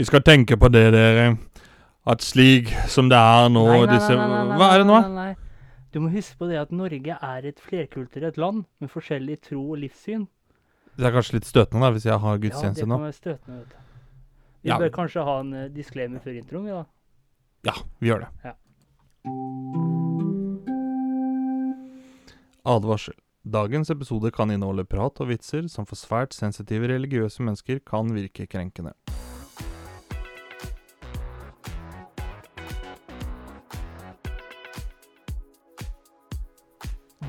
Vi skal tenke på det, dere. At slik som det er nå Nei, nei, disse, nei, Hva er det nå? Du må huske på det at Norge er et flerkulturelt land med forskjellig tro og livssyn. Det er kanskje litt støtende da, hvis jeg har gudstjeneste nå? Ja, det kan være støtende. vet du. Vi Ja. bør kanskje ha en eh, disclaimer før introen, vi da. Ja, vi gjør det. Ja. Advarsel. Dagens episode kan inneholde prat og vitser som for svært sensitive religiøse mennesker kan virke krenkende.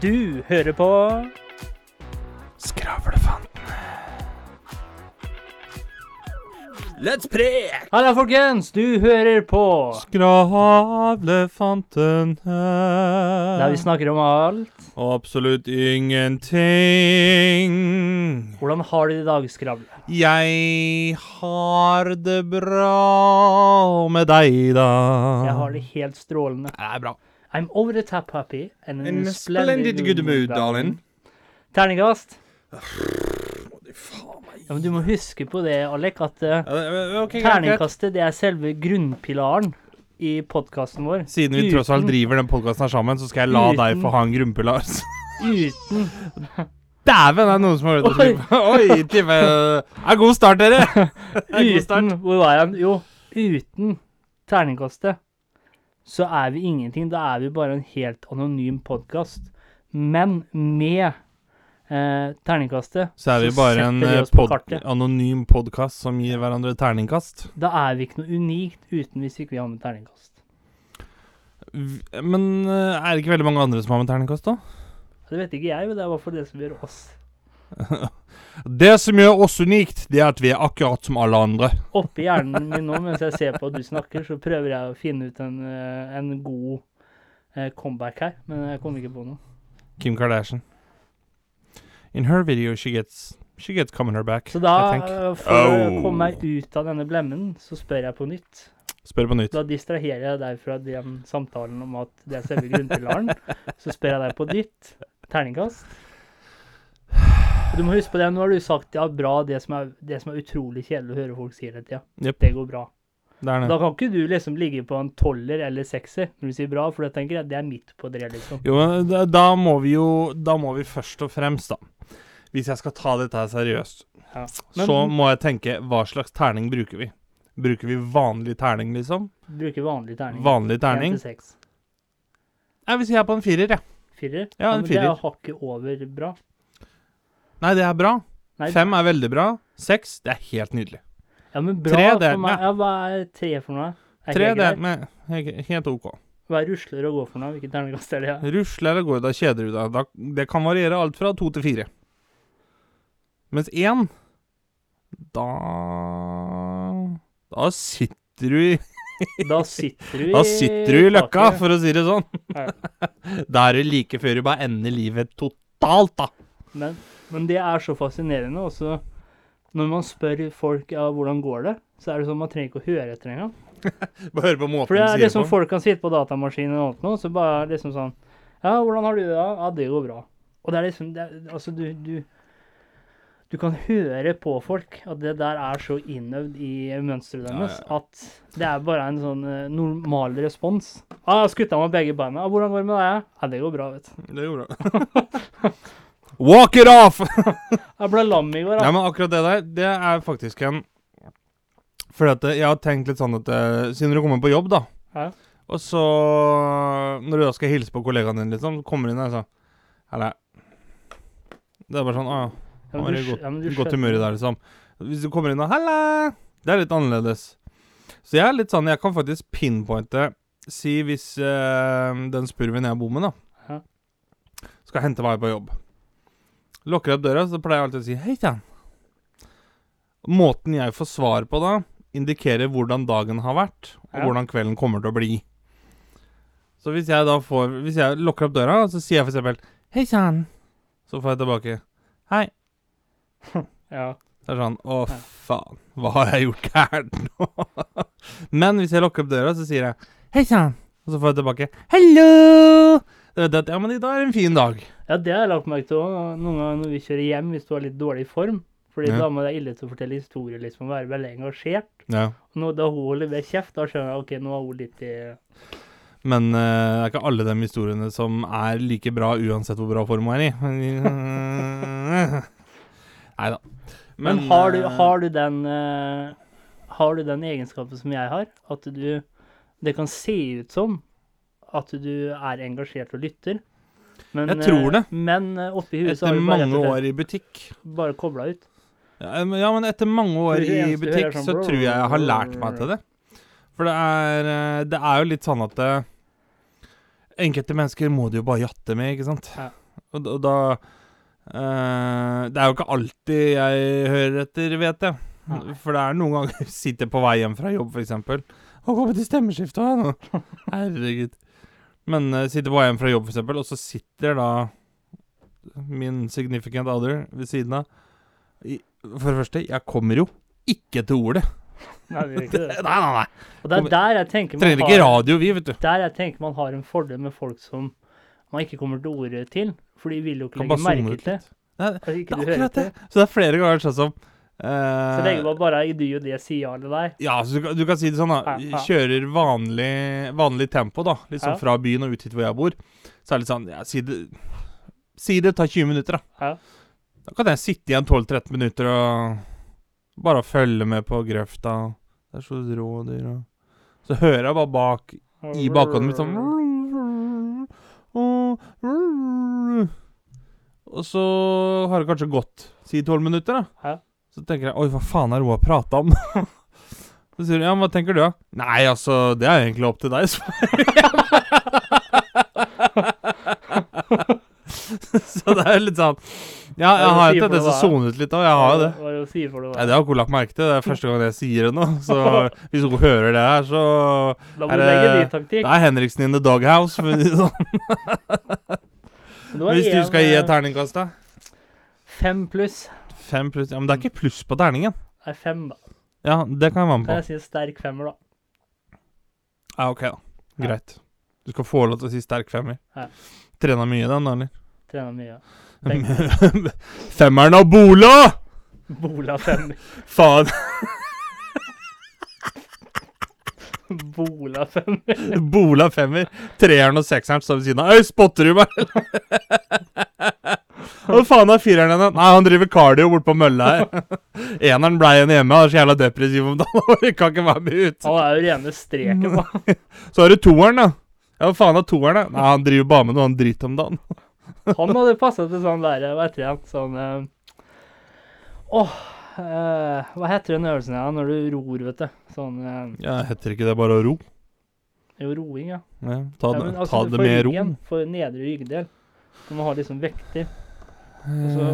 Du hører på Skravlefanten. Let's prek! Halla, folkens! Du hører på Skravlefanten Der vi snakker om alt. Og absolutt ingenting. Hvordan har du det i dag, Skravle? Jeg har det bra med deg, da. Jeg har det helt strålende. Det er bra. I'm over the top happy and in, In a splendid, splendid good mood, darling. Terningkast. Ja, men du må huske på det, Alek, at eh, terningkastet det er selve grunnpilaren i podkasten vår. Siden vi tross alt driver den podkasten her sammen, så skal jeg la Uten- deg få ha en grunnpilar. Uten Dæven, det er noen som har hørt å skrive. Oi, Time. Det er god start, dere. Det er god start. Uten Hvor var jeg? Jo, uten terningkastet så er vi ingenting. Da er vi bare en helt anonym podkast. Men med eh, terningkastet Så er vi bare en vi eh, pod anonym podkast som gir hverandre terningkast. Da er vi ikke noe unikt uten hvis ikke vi har med terningkast. Men eh, er det ikke veldig mange andre som har med terningkast, da? Det vet ikke jeg, men det er i hvert fall det som gjør oss. Det som gjør oss unikt, det er at vi er akkurat som alle andre. Oppi hjernen min nå, mens jeg ser på at du snakker, så prøver jeg å finne ut en, eh, en god eh, comeback her, men jeg kommer ikke på noe. Kim Kardashian. In her video, she gets she gets coming her back. Så da, I think. eh, for å Oh. komme meg ut av denne blemmen, så spør jeg på nytt. Spør på nytt. Da distraherer jeg deg fra den samtalen om at det er selve grunnpilaren. så spør jeg deg på nytt. Terningkast. Du må huske på det, nå har du sagt ja, bra, det som er, det som er utrolig kjedelig å høre folk si hele tida. Yep. Det går bra. Det det. Da kan ikke du liksom ligge på en tolver eller sekser når du sier bra, for da tenker jeg det er midt på det, liksom. Jo, men da, må vi jo Da må vi først og fremst, da Hvis jeg skal ta dette her seriøst, Ja. Men så må jeg tenke hva slags terning bruker vi? Bruker vi vanlig terning, liksom? bruker vanlig terning. Vanlig terning? Til. Jeg vil si jeg er på en firer, jeg. Firer? Ja, en firer. Det er hakket over bra. Nei, det er bra. Nei, Fem er veldig bra. Seks, det er helt nydelig. Ja, men bra Tre, det for meg. Ja, hva er tre for noe? Er Tre, det er med, helt OK. Hva er rusler og gå for noe? Hvilken terningkast er det? Ja? Rusler og går, da kjeder du deg. Da, det kan variere alt fra to til fire. Mens én Da Da sitter du i Da sitter du i Da sitter du i løkka, for å si det sånn. Ja. Da er det like før du bare ender livet totalt, da. Men, men det er så fascinerende også. Når man spør folk ja, hvordan går det, så er det sånn man trenger ikke å høre etter engang. Bare høre på måten For det er liksom folk kan sitte på datamaskinen og alt nå, så bare liksom sånn Ja, hvordan har du det? da? Ja, det går bra. Og det er liksom det er, Altså, du, du du kan høre på folk at det der er så innøvd i mønsteret deres ja. at det er bare en sånn eh, normal respons. Ah, 'Jeg har skutta med begge beina. Ah, 'Hvordan går det med deg?' Ja, det går bra, vet du. Det går du. Walk it off! Jeg ble lam i går. Ja, men akkurat det der, det er faktisk en Fordi at jeg har tenkt litt sånn at eh, Siden du kommer på jobb, da, Ja. og så Når du da skal hilse på kollegaen din, liksom, så kommer du inn der og så Eller Det er bare sånn Å ja. Ja, Han var i godt, ja, godt humør i dag, liksom. Hvis du kommer inn og 'Halla!' Det er litt annerledes. Så jeg er litt sånn Jeg kan faktisk pinpointe Si hvis øh, den spurven jeg bor med, da, Ja. skal hente meg på jobb. Lukker opp døra, så pleier jeg alltid å si 'hei sann'. Måten jeg får svar på da, indikerer hvordan dagen har vært, og Ja. hvordan kvelden kommer til å bli. Så hvis jeg da får Hvis jeg lukker opp døra, så sier jeg for eksempel 'hei sann', så får jeg tilbake 'hei'. Ja. Så er det sånn Å, faen. Hva har jeg gjort gærent nå? Men hvis jeg lukker opp døra, så sier jeg Hei sann. Og så får jeg tilbake Hallo! Det vet jeg at, ja, men i dag er en fin dag. ja, det har jeg lagt merke til òg. Noen ganger når vi kjører hjem, hvis du har litt dårlig form, Fordi Ja. da må det ille til å fortelle historier, liksom, være veldig engasjert. Ja. Og nå, da hun leverer kjeft, da skjønner jeg ok, nå er hun litt i Men uh, det er ikke alle de historiene som er like bra uansett hvor bra form hun er i. Nei da. Men, har, du, har, du den, uh, har du den egenskapen som jeg har? At du Det kan se ut som at du er engasjert og lytter. Men, Jeg tror eh, det. Men eh, oppi huet Etter mange år i butikk bare kobla ut. Ja, men- etter mange år i butikk, er så sånn tror jeg jeg har lært meg til det. For det er, eh, det er jo litt sånn at det, Enkelte mennesker må du jo bare jatte med, ikke sant? Ja. Og, og da eh, Det er jo ikke alltid jeg hører etter, vet jeg. Nei. For det er noen ganger sitter på vei hjem fra jobb, f.eks. Og på til stemmeskiftet nå. Herregud. Men uh, sitter på vei hjem fra jobb, f.eks., og så sitter da min significant other ved siden av. I, for det første, jeg kommer jo ikke til ordet. Nei, vi gjør ikke det. Nei, nei, nei. Og det er der jeg tenker man Trenger ikke har, radio, vi, vet du. der jeg tenker man har en fordel med folk som man ikke kommer til ordet til. For de vil jo ikke Kan legge merke til. Nei, Det er akkurat det. Så det er flere ganger sånn som Så lenge man bare i det og det sier ja eller nei. Ja, så du, kan- du kan si det sånn, da. Kjører vanlig, vanlig tempo, da. Liksom fra byen og ut hit hvor jeg bor. Så er det litt sånn ja, Si det Si det tar 20 minutter, da. Ja. Da kan jeg sitte igjen 12-13 minutter og bare følge med på grøfta. Det er så rådyr og Så hører jeg bare bak i bakhånden mitt sånn Og så har det kanskje gått si tolv minutter, da. Så tenker jeg Oi, hva faen er det hun har prata om? så sier hun ja, men hva tenker du, da? Nei, altså, det er egentlig opp til deg. så det er litt sånn Ja, jeg har jo tendens til å sone ut litt òg. Jeg har jo det. Hva er det å si for det? Nei, Det har ikke hun lagt merke til. Det er første gang jeg sier det nå. Så hvis hun hører det her, så må er det- taktikk. Det er Henriksen in the doghouse. For å si det sånn. Hvis du skal gi eh, et terningkast, da? Fem pluss. Fem pluss Ja, men det er ikke pluss på terningen. Det Er fem, da. Ja, det kan jeg være med Kan jeg si en sterk femmer, da. Ja, ok, da. Greit. Du skal få lov til å si sterk femmer. Ja. Trena mye, den, da, eller? Trener mye. ja. Femmeren av Bola! Bola femmer. Faen. Bola femmer. Bola femmer. Treeren og sekseren står ved siden av. Øy, spotter du meg? Hva faen er fireren henne? Nei, han driver cardio bort på mølla her. Eneren ble igjen hjemme. Han er så jævla depressiv om dagen. Kan ikke være med ut. Han er jo rene streken, da. Så har du toeren, da. Ja, hva faen er toeren, da? Nei, han driver bare med noe han driter om dagen. Han hadde passa til sånn der, hva heter det, sånn eh, Åh, øh, hva heter den øvelsen ja, når du ror, vet du? Sånn øh, Ja, heter ikke det bare å ro? Jo, roing, ja. Ja, ta ja det, men altså, ta det med ro. For nedre ryggdel. Du må ha liksom vekter. Så-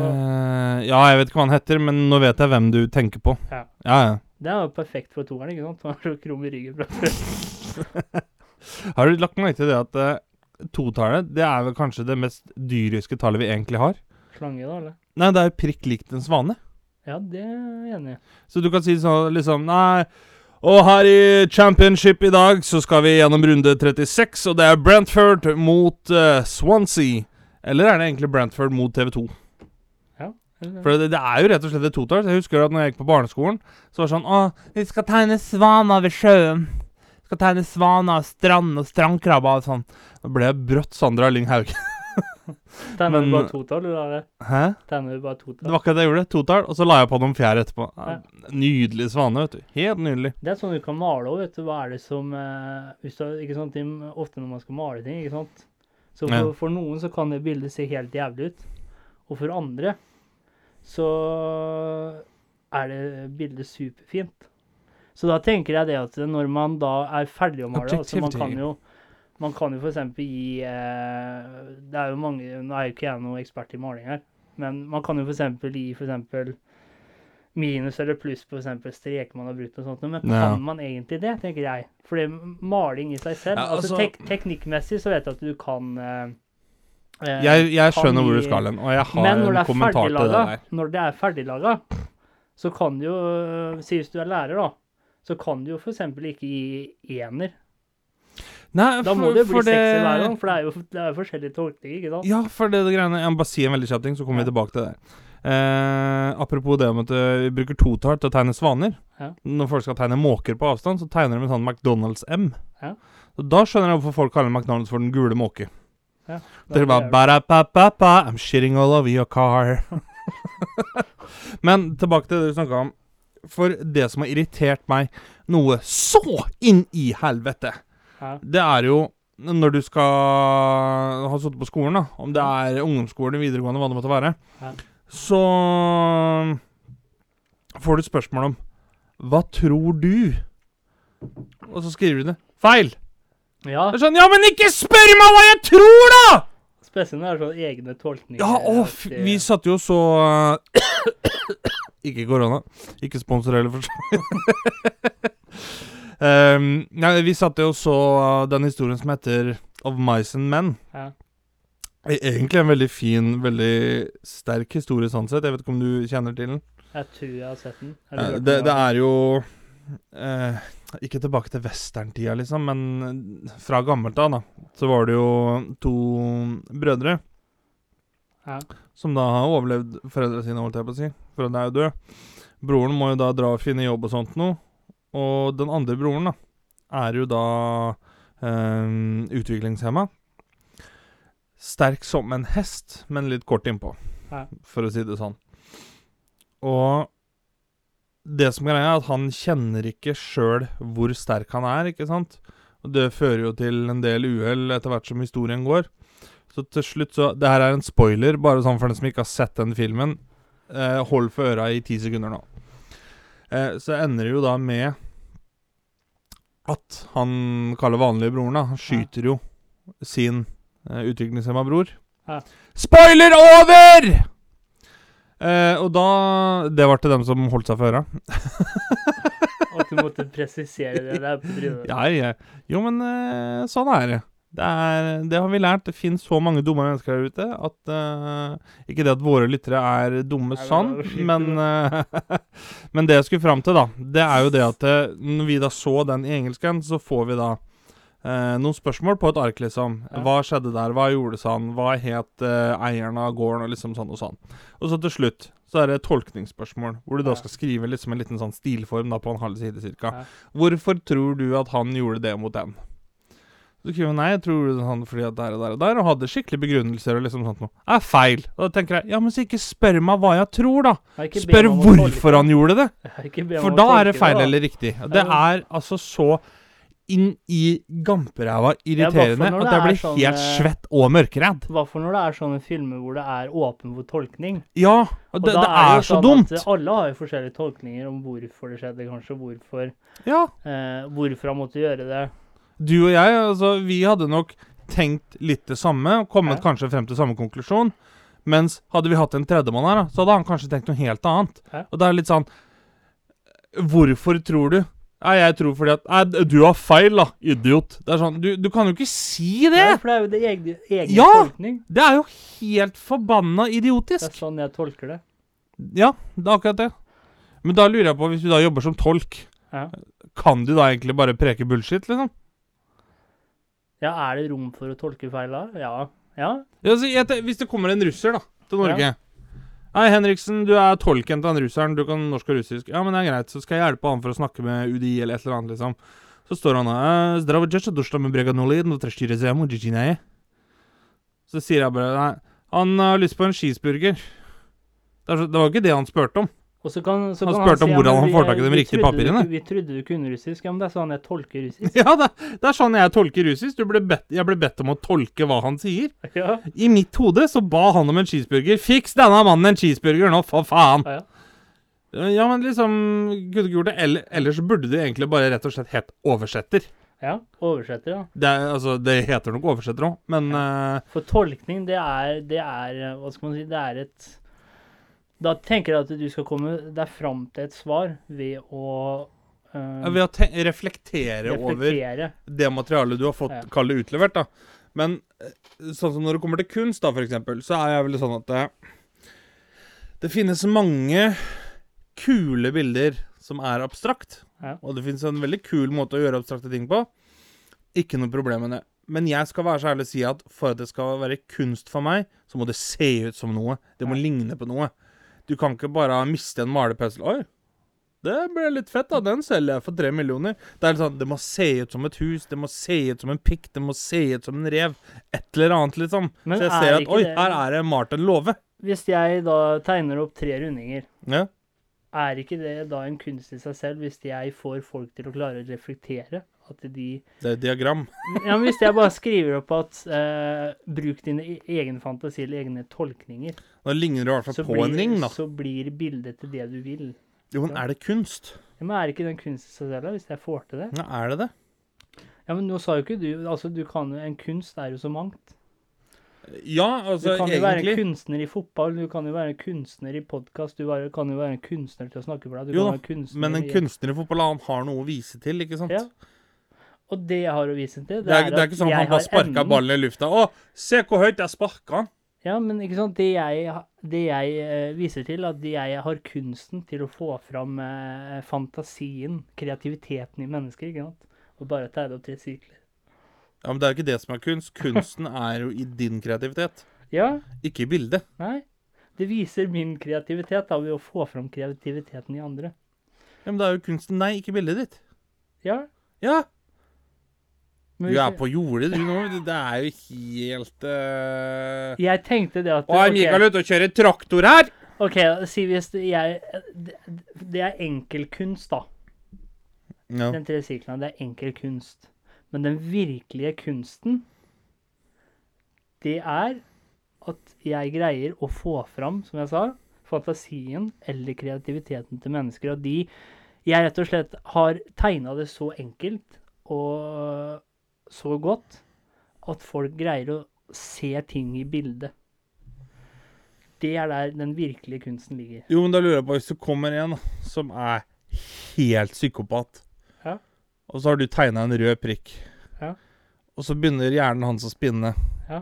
Eh, ja, jeg vet ikke hva han heter, men nå vet jeg hvem du tenker på. Ja. Ja, ja. Det er jo perfekt for toeren, ikke sant? Han er så krum i ryggen fra før. Har du lagt merke til det at uh, totallet, det er vel kanskje det mest dyriske tallet vi egentlig har? Slange, da, eller? Nei, det er jo prikk likt en svane. Ja, det er jeg enig i. Så du kan si sånn liksom Nei, og her i championship i dag så skal vi gjennom runde 36, og det er Brentford mot uh, Swansea. Eller er det egentlig Brentford mot TV 2? For det, det er jo rett og slett et totall. Jeg husker at når jeg gikk på barneskolen, så var det sånn Å, vi skal tegne svaner ved sjøen. Vi skal tegne svaner, strand og strandkrabber og sånn. Da ble jeg brått Sandra Lyng Hauge. Tegner du bare totall, du, det? Hæ? Tegner du bare Det var ikke det jeg gjorde. Totall. Og så la jeg på noen fjær etterpå. Ja, Nydelig svane, vet du. Helt nydelig. Det er sånn du kan male òg, vet du. Hva er det som uh, hvis du, ikke sant, Ofte når man skal male ting, ikke sant. Så for, for noen så kan det bildet se helt jævlig ut. Og for andre så er det bildet superfint. Så da tenker jeg det at når man da er ferdig å male altså Man kan jo man kan jo f.eks. gi eh, Det er jo mange Nå er jo ikke jeg noen ekspert i maling her, men man kan jo f.eks. gi for eksempel minus eller pluss på f.eks. streker man har brukt og sånt. Men Ja. kan man egentlig det, tenker jeg? Fordi maling i seg selv Ja, altså, altså- tek Teknikkmessig så vet jeg at du kan eh, eh, Jeg, jeg kan skjønner hvor du skal hen, og jeg har Men når det en kommentar til det der. når det er ferdiglaga, så kan du jo øh, Si hvis du er lærer, da, så kan du jo f.eks. ikke gi ener. Nei, Da må for- det jo bli for i hver gang, for det er jo det er jo forskjellige tolkninger, ikke sant? Ja, for det, det greiene Jeg må bare si en veldig kjapp ting, så kommer Ja. vi tilbake til det. Eh, apropos det om at eh, vi bruker totall til å tegne svaner. Ja. Når folk skal tegne måker på avstand, så tegner de en sånn McDonald's-M. Ja. Så Da skjønner jeg hvorfor folk kaller McDonald's for den gule måke. Ja, Det er bare ba-da-ba-ba-ba, I'm shitting all over your car. Men tilbake til det du snakka om. For det som har irritert meg noe så inn i helvete, ja. det er jo når du skal ha sittet på skolen, da, om det er ungdomsskolen, videregående, hva det måtte være, Ja. Så får du spørsmål om Hva tror du? Og så skriver du det. Feil! ja. Det er sånn Ja, men ikke spør meg hva jeg tror, da! Spesielt når det er sånn egne tolkninger. Ja, å, vi satt jo så Ikke korona. Ikke sponsor heller, for så um, nei, vi satt jo så uh, den historien som heter Of Mice and Men. Ja. E- Egentlig en veldig fin, veldig sterk historie sånn sett. Jeg vet ikke om du kjenner til den? Jeg tror jeg har sett den. Har Eh, det, det er jo eh, Ikke tilbake til westerntida, liksom, men fra gammelt av, da, så var det jo to brødre Ja. som da har overlevd foreldra sine, holdt jeg på å si. Foreldrene er jo døde. Broren må jo da dra og finne jobb og sånt noe. Og den andre broren, da, er jo da eh, utviklingshemma. Sterk som en hest, men litt kort innpå, Ja. for å si det sånn. Og det som greia er at han kjenner ikke sjøl hvor sterk han er, ikke sant? Og det fører jo til en del uhell etter hvert som historien går. Så til slutt så Det her er en spoiler, bare sånn for den som ikke har sett den filmen. Eh, hold for øra i ti sekunder nå. Eh, så ender det jo da med at han kaller vanlige broren, da, han skyter jo sin utviklingshemma bror. Ja. Spoiler over! Eh, og da Det var til dem som holdt seg for øra. At du måtte presisere det der på. Ja, ja. Jo, men eh, sånn er det. Det, er, det har vi lært. Det finnes så mange dumme mennesker der ute at uh, Ikke det at våre lyttere er dumme Nei, men det men uh, Men det jeg skulle fram til, da, det er jo det at eh, når vi da så den i engelsken, så får vi da eh, noen spørsmål på et ark, liksom. Ja. Hva skjedde der? Hva gjorde sånn? Hva het eh, eieren av gården? Og liksom sånn og sånn. Og så til slutt så er det tolkningsspørsmål, hvor du da skal skrive liksom en liten sånn stilform da på en halv side cirka. Ja. Hvorfor tror du at han gjorde det mot den? Så skriver nei, jeg tror han fordi at der og der og der, og hadde skikkelig begrunnelser og liksom sånt noe. Er feil. Og da tenker jeg, ja, men så ikke spør meg hva jeg tror, da. Jeg Spør hvorfor han gjorde det. For da er det feil det, eller riktig. Det er altså så inn i gamperæva irriterende ja, at det jeg blir sånne, helt eh, svett og mørkredd. Hva for når det er sånne filmer hvor det er åpen for tolkning? Ja, det, det er, er så sånn dumt. Alle har jo forskjellige tolkninger om hvorfor det skjedde, kanskje. Hvorfor, Ja. eh, hvorfor han måtte gjøre det. Du og jeg, altså, vi hadde nok tenkt litt det samme, og kommet Ja. kanskje frem til samme konklusjon. Mens hadde vi hatt en tredjemann her, så hadde han kanskje tenkt noe helt annet. Og det er litt sånn Hvorfor tror du? Nei, jeg tror fordi at Nei, du har feil, da, idiot. Det er sånn, Du, du kan jo ikke si det! Nei, for det er jo det egen, egen Ja! tolkning. Det er jo helt forbanna Det er sånn jeg tolker det. Ja, det er akkurat det. Men da lurer jeg på, hvis du da jobber som tolk, Ja. kan du da egentlig bare preke bullshit, liksom? ja, er det rom for å tolke feil da? Ja. Ja. Ja, altså, jeg, hvis det kommer en russer da, til Norge Hei, Henriksen, du er tolken til den russeren. Du kan norsk og russisk. Ja, men det er greit. Så skal jeg hjelpe han for å snakke med UDI eller et eller annet, liksom. Så står han der «Zdravo, djecha, došla no trešti rezemu. Så sier jeg bare Nei, han har lyst på en cheeseburger. Er det var ikke det han spurte om. Så kan, så Han spurte om hvordan han, han får tak i de riktige papirene. Vi trodde du kunne russisk. Ja, men det er sånn jeg tolker russisk. Ja, det, det er sånn jeg tolker russisk. Du ble bedt, jeg ble bedt om å tolke hva han sier. ja. I mitt hode så ba han om en cheeseburger. Fiks denne mannen en cheeseburger nå, for faen! Ja, ja. Ja, men liksom Kunne ikke gjort det. Eller, ellers burde du egentlig bare rett og slett hett oversetter. ja. Oversetter, ja. Det, er, altså, det heter nok oversetter òg, men ja. For tolkning, det er, det er Hva skal man si? Det er et Da tenker jeg at du skal komme deg fram til et svar ved å eh, ved å reflektere, reflektere, over det materialet du har fått, Ja. kall utlevert, da. Men eh, sånn som når det kommer til kunst, da, eksempel, så er jeg vel sånn at det, det finnes mange kule bilder som er abstrakt. Ja. Og det finnes en veldig kul måte å gjøre abstrakte ting på. Ikke noe problem med det. Men jeg skal være så ærlig å si at for at det skal være kunst for meg, så må det se ut som noe. Det må Ja. ligne på noe. Du kan ikke bare miste en malerpensel. Oi, det ble litt fett, da. Den selger jeg for tre millioner. Det er litt sånn, det må se ut som et hus, det må se ut som en pikk, det må se ut som en rev. Et eller annet, liksom. Men Så jeg er ser at oi, det- her er det Martin Love. Hvis jeg da tegner opp tre rundinger, Ja. er ikke det da en kunst i seg selv hvis jeg får folk til å klare å reflektere? At de Det er et diagram. Ja, men hvis jeg bare skriver opp at eh, bruk din e- egen fantasi eller egne tolkninger, Da ligner du i hvert fall på på en ring, da. så blir bildet til det du vil. Jo, men er det kunst? Ja, men er ikke den kunsten seg selv, hvis jeg får til det? Ja, er det det? Ja, men nå sa jo ikke du Altså, du kan jo En kunst er jo så mangt. Ja, altså Du altså kan jo være en kunstner i fotball, du kan jo være en kunstner i podkast, du kan jo være en kunstner til å snakke for deg. Du Jo da, Men en i- kunstner i fotball, han har noe å vise til, ikke sant? Ja. Og det jeg har å vise til, det, Det er, det er ikke sånn at han bare sparka ballen i lufta. Å, se hvor høyt jeg sparka han! Ja, men ikke sant, det jeg, det jeg eh, viser til, at jeg har kunsten til å få fram eh, fantasien, kreativiteten i mennesker, ikke sant? Og bare tegne opp tre sirkler. Ja, Men det er jo ikke det som er kunst. Kunsten er jo i din kreativitet, Ja, ikke i bildet. nei. Det viser min kreativitet da, ved å få fram kreativiteten i andre. Ja, Men det er jo kunsten Nei, ikke bildet ditt. Ja. Ja, Men du er på jordet, du nå. Det er jo helt uh... Jeg tenkte det at Å, er Mikael Mikael ute og kjører traktor her? OK, si hvis det- jeg Det, det er enkel kunst, da. Ja. Den tre sirklene, det er enkel kunst. Men den virkelige kunsten, det er at jeg greier å få fram, som jeg sa, fantasien eller kreativiteten til mennesker. Og de Jeg rett og slett har tegna det så enkelt og så godt at folk greier å se ting i bildet. Det er der den virkelige kunsten ligger. Jo, men da lurer jeg på, hvis det kommer en som er helt psykopat, Ja. og så har du tegna en rød prikk, Ja. og så begynner hjernen hans å spinne Ja.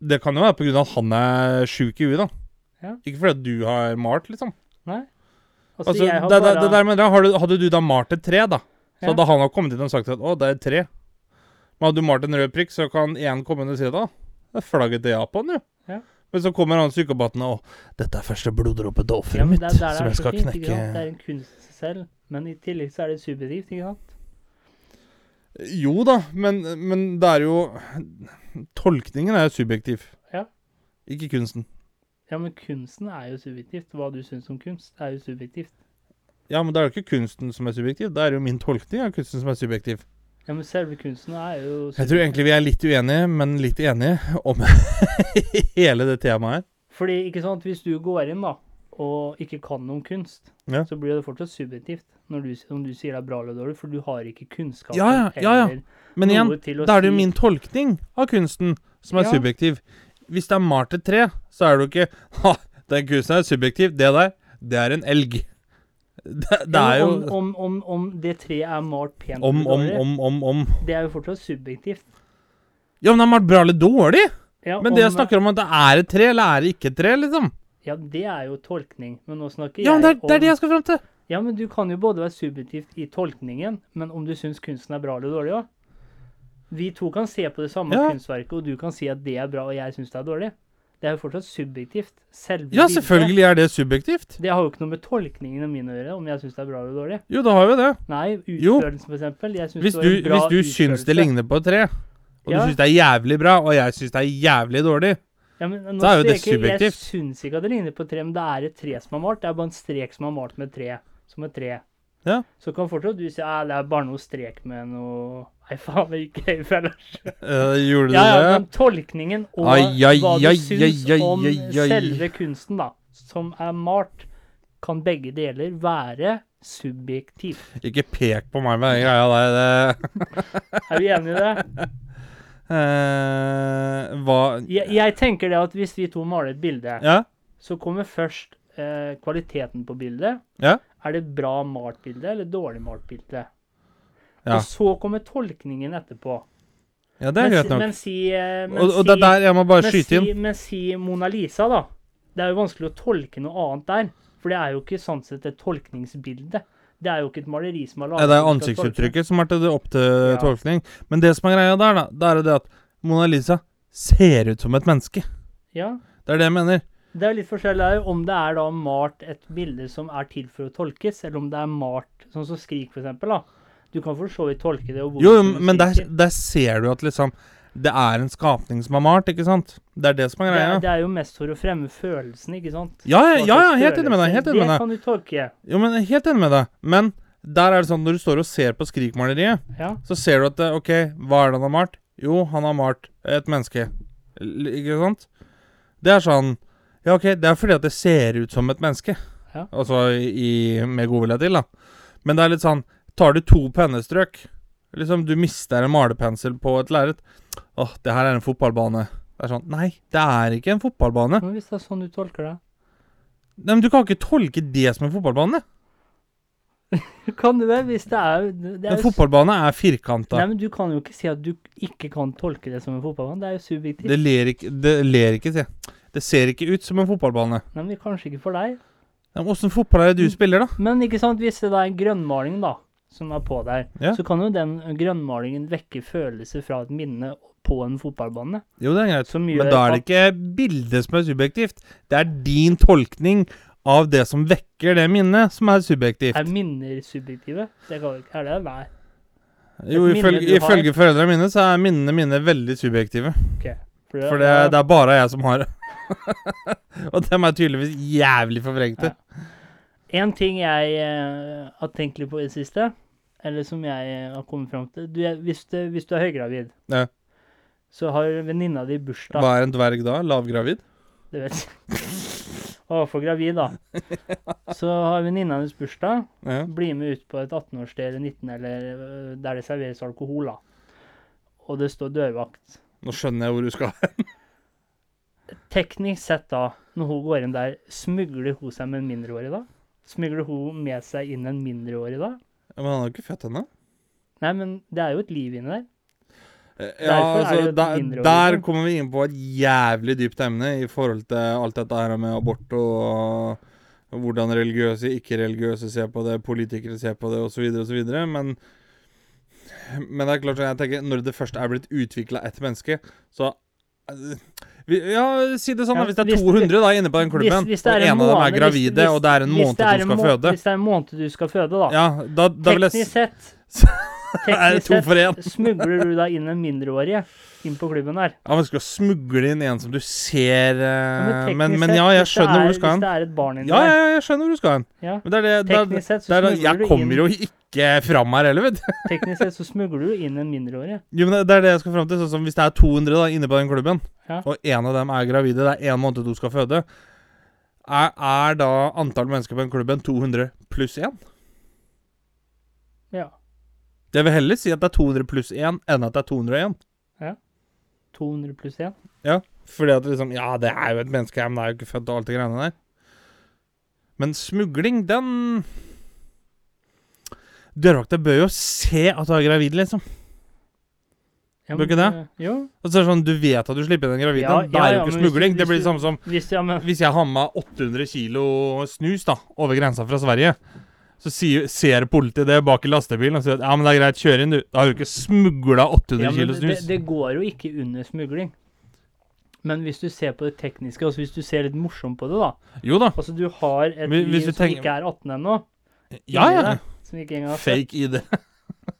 Det kan jo være av at han er sjuk i huet, da. Ja. Ikke fordi du har malt, liksom. Nei? Altså, Altså, det, det, bare det der med det, hadde, hadde du da malt et tre, da, så hadde han kommet inn og sagt at 'å, det er et tre'. Men hadde du malt en rød prikk, så kan én komme og si det. det er flagget til Japan', jo. Ja. Men så kommer han psykopaten og 'Dette er første bloddråpe til offeret ja, mitt, det er som jeg skal fint. knekke? Det er en kunst selv, men i tillegg så er det subjektivt, ikke sant? Jo da, men, men det er jo Tolkningen er jo subjektiv. Ja. Ikke kunsten. Ja, men kunsten er jo subjektivt. Hva du syns om kunst, er jo subjektivt. Ja, men det er jo ikke kunsten som er subjektiv, det er jo min tolkning av kunsten som er subjektiv. Ja, men selve kunsten er jo Jeg tror egentlig vi er litt uenige, men litt enige om hele det temaet her. Fordi, ikke sant, hvis du går inn da, og ikke kan noe om kunst, Ja. så blir det fortsatt subjektivt når du, om du sier det er bra eller dårlig, for du har ikke kunnskap Ja, ja, ja, ja. Men igjen, da er det jo min tolkning av kunsten som er Ja. subjektiv. Hvis det er malt et tre, så er det jo ikke Ha, den kunsten er subjektiv. Det der, det er en elg. Det, det er jo om, om, om, om det treet er malt pent om, eller om, dårlig, om, om, om. det er jo fortsatt subjektivt. Ja, men det er malt bra eller dårlig. Ja, Men det jeg snakker om, at det er et tre, eller er det ikke et tre, liksom. Ja, det er jo tolkning, men nå snakker Ja, men det er, jeg det er det jeg skal fram til. Ja, men du kan jo både være subjektivt i tolkningen, men om du syns kunsten er bra eller dårlig òg. Vi to kan se på det samme Ja. kunstverket, og du kan si at det er bra, og jeg syns det er dårlig. Det er jo fortsatt subjektivt. Selve Ja, bildet. selvfølgelig er det subjektivt. Det har jo ikke noe med tolkningen min å gjøre, om jeg syns det er bra eller dårlig. Jo, det har jo det. Nei, utførelsen, for eksempel. Jeg synes Hvis det du, var en bra hvis du syns det ligner på et tre, og Ja. du syns det er jævlig bra, og jeg syns det er jævlig dårlig ja, men, nå så er jo det subjektivt. Jeg syns ikke at det ligner på et tre, men det er et tre som er malt. Det er bare en strek som er malt med et tre. Som et tre. Ja. Så kan fortsatt du si at det er bare noe strek med noe Nei, faen, det gikk jeg ellers. uh, Gjorde du Ja, ja, det? men tolkningen og Ai, ai, hva du ai, syns om selve kunsten, da, som er malt, kan begge deler være subjektivt. Ikke pek på meg med den greia der. Det, Er vi enige i det? Uh, hva Jeg, jeg tenker det at hvis vi to maler et bilde, Ja? så kommer først uh, kvaliteten på bildet. Ja? Er det bra malt bilde eller dårlig malt bilde? Ja. Og så kommer tolkningen etterpå. Ja, det er greit nok. men si, eh, men Og, og det er der jeg må bare skyte inn. si. Men si Mona Lisa, da. Det er jo vanskelig å tolke noe annet der. For det er jo ikke sånn sett et tolkningsbilde. Det er jo ikke et maleri som er Ja, laget det er ansiktsuttrykket som er til det opp til Ja. tolkning. Men det som er greia der, da, det er det at Mona Lisa ser ut som et menneske. Ja, Det er det jeg mener. Det er litt forskjellig der, om det er da malt et bilde som er til for å tolkes, eller om det er malt sånn som Skrik, for eksempel. Da. Du kan for så vidt tolke det. Og Jo, jo, men der, der ser du at liksom Det er en skapning som er malt, ikke sant? Det er det som er det, greia. er, det er jo mest for å fremme følelsen, ikke sant? Ja, ja, ja, ja helt enig med deg. Helt enig med Det kan du tolke. Jo, men Helt enig med deg. Men der er det sånn, når du står og ser på Skrik-maleriet, Ja. så ser du at OK, hva er det han har malt? Jo, han har malt et menneske. Ikke sant? Det er sånn Ja, OK, det er fordi at det ser ut som et menneske. Ja. Altså i, med godvilje til, da. Men det er litt sånn Tar du to pennestrøk Liksom, du mister en malerpensel på et lerret. Åh, det her er en fotballbane. Det er sånn Nei, det er ikke en fotballbane. Men hvis det er sånn du tolker det Nei, men Du kan ikke tolke det som en fotballbane. Kan du det? Hvis det er, det er En fotballbane er firkanta. Nei, men du kan jo ikke si at du ikke kan tolke det som en fotballbane. Det er jo subjektivt. Det ler ikke, det ler ikke, jeg. Det ser ikke ut som en fotballbane. Nei, men kanskje ikke for deg. Åssen fotball er det du Mm. spiller, da? Men ikke sant, hvis det er en grønnmaling da, som er på der, Ja. så kan jo den grønnmalingen vekke følelser fra et minne på en fotballbane. Jo, det er greit. Men da er det ikke bildet som er subjektivt. Det er din tolkning av det som vekker det minnet, som er subjektivt. Er minner subjektive? Det kan, er det? Nei. Jo, ifølge, ifølge foreldrene mine så er minnene mine veldig subjektive. For For det, det er bare jeg som har det. Og dem er tydeligvis jævlig forvrengte. En ting jeg eh, har tenkt litt på i det siste, eller som jeg eh, har kommet fram til du, hvis, du, hvis du er høygravid, Ja. så har venninna di bursdag Hva er en dverg da? Lavgravid? Det vet jeg. Å, for gravid, da. Så har venninna hennes bursdag. Ja. Bli med ut på et 18-årssted eller 19, eller øh, der det serveres alkohol, da. Og det står dørvakt. Nå skjønner jeg hvor du skal. Teknisk sett, da, når hun går inn der, smugler hun seg med en mindreårig da? Smugler hun med seg inn en mindreårig da? Men han har jo ikke født ennå. Nei, men det er jo et liv inni der. Eh, Ja, er altså, der, der kommer vi inn på et jævlig dypt emne i forhold til alt dette her med abort og, og hvordan religiøse, ikke-religiøse ser på det, politikere ser på det osv. osv. Men, men det er klart, jeg tenker, når det først er blitt utvikla ett menneske, så eh, Ja, si det sånn, Ja. Hvis det er hvis- 200 da inne på den klubben, Hvis- hvis og en av dem er gravide, hvis- og det er en måned du skal må- føde Hvis det er en måned du skal føde, da. Ja, da, da Teknisk sett Teknisk sett smugler du da inn en mindreårig inn på klubben der. Ja, men skal smugle inn en som du ser eh, men, Men, men ja, jeg skjønner er, hvor du skal hen. Hvis det er et barn inni Ja, ja, der. ja, jeg skjønner hvor du skal hen. Ja. Men det er det, det, Teknisk sett så det er, smugler jeg kommer jo ikke fram her heller, vet du. Teknisk sett så smugler du inn en mindreårig. Jo, men det- det er det jeg skal fram til. Sånn som hvis det er 200 da inne på den klubben, Ja. og en av dem er gravide, det er én måned du skal føde, er, er da antall mennesker på den klubben 200 pluss 1? Ja. Jeg vil heller si at det er 200 pluss 1 enn at det er 201. 200 pluss 1. Fordi at liksom Ja, det er jo et menneske, men det er jo ikke født og alt det greiene der. Men smugling, den Dørvakta bør jo se at du er gravid, liksom. Ja, Bør ikke det? eh, Jo. Og så er det sånn, Du vet at du slipper inn en gravid, Ja, det ja, er jo ja, ikke smugling. hvis det blir det samme som Hvis ja, men Hvis jeg har med 800 kilo snus da, over grensa fra Sverige, så sier, ser politiet det bak i lastebilen og sier at ja, men det er greit, kjør inn, du. Da har du ikke smugla 800 ja, kilo det, snus. det går jo ikke under smugling. Men hvis du ser på det tekniske, altså hvis du ser litt morsomt på det, da Jo da. Altså du har et liv som tenker- ikke er 18 ennå, Ja, ja. Det, som ikke engang har. Fake ID.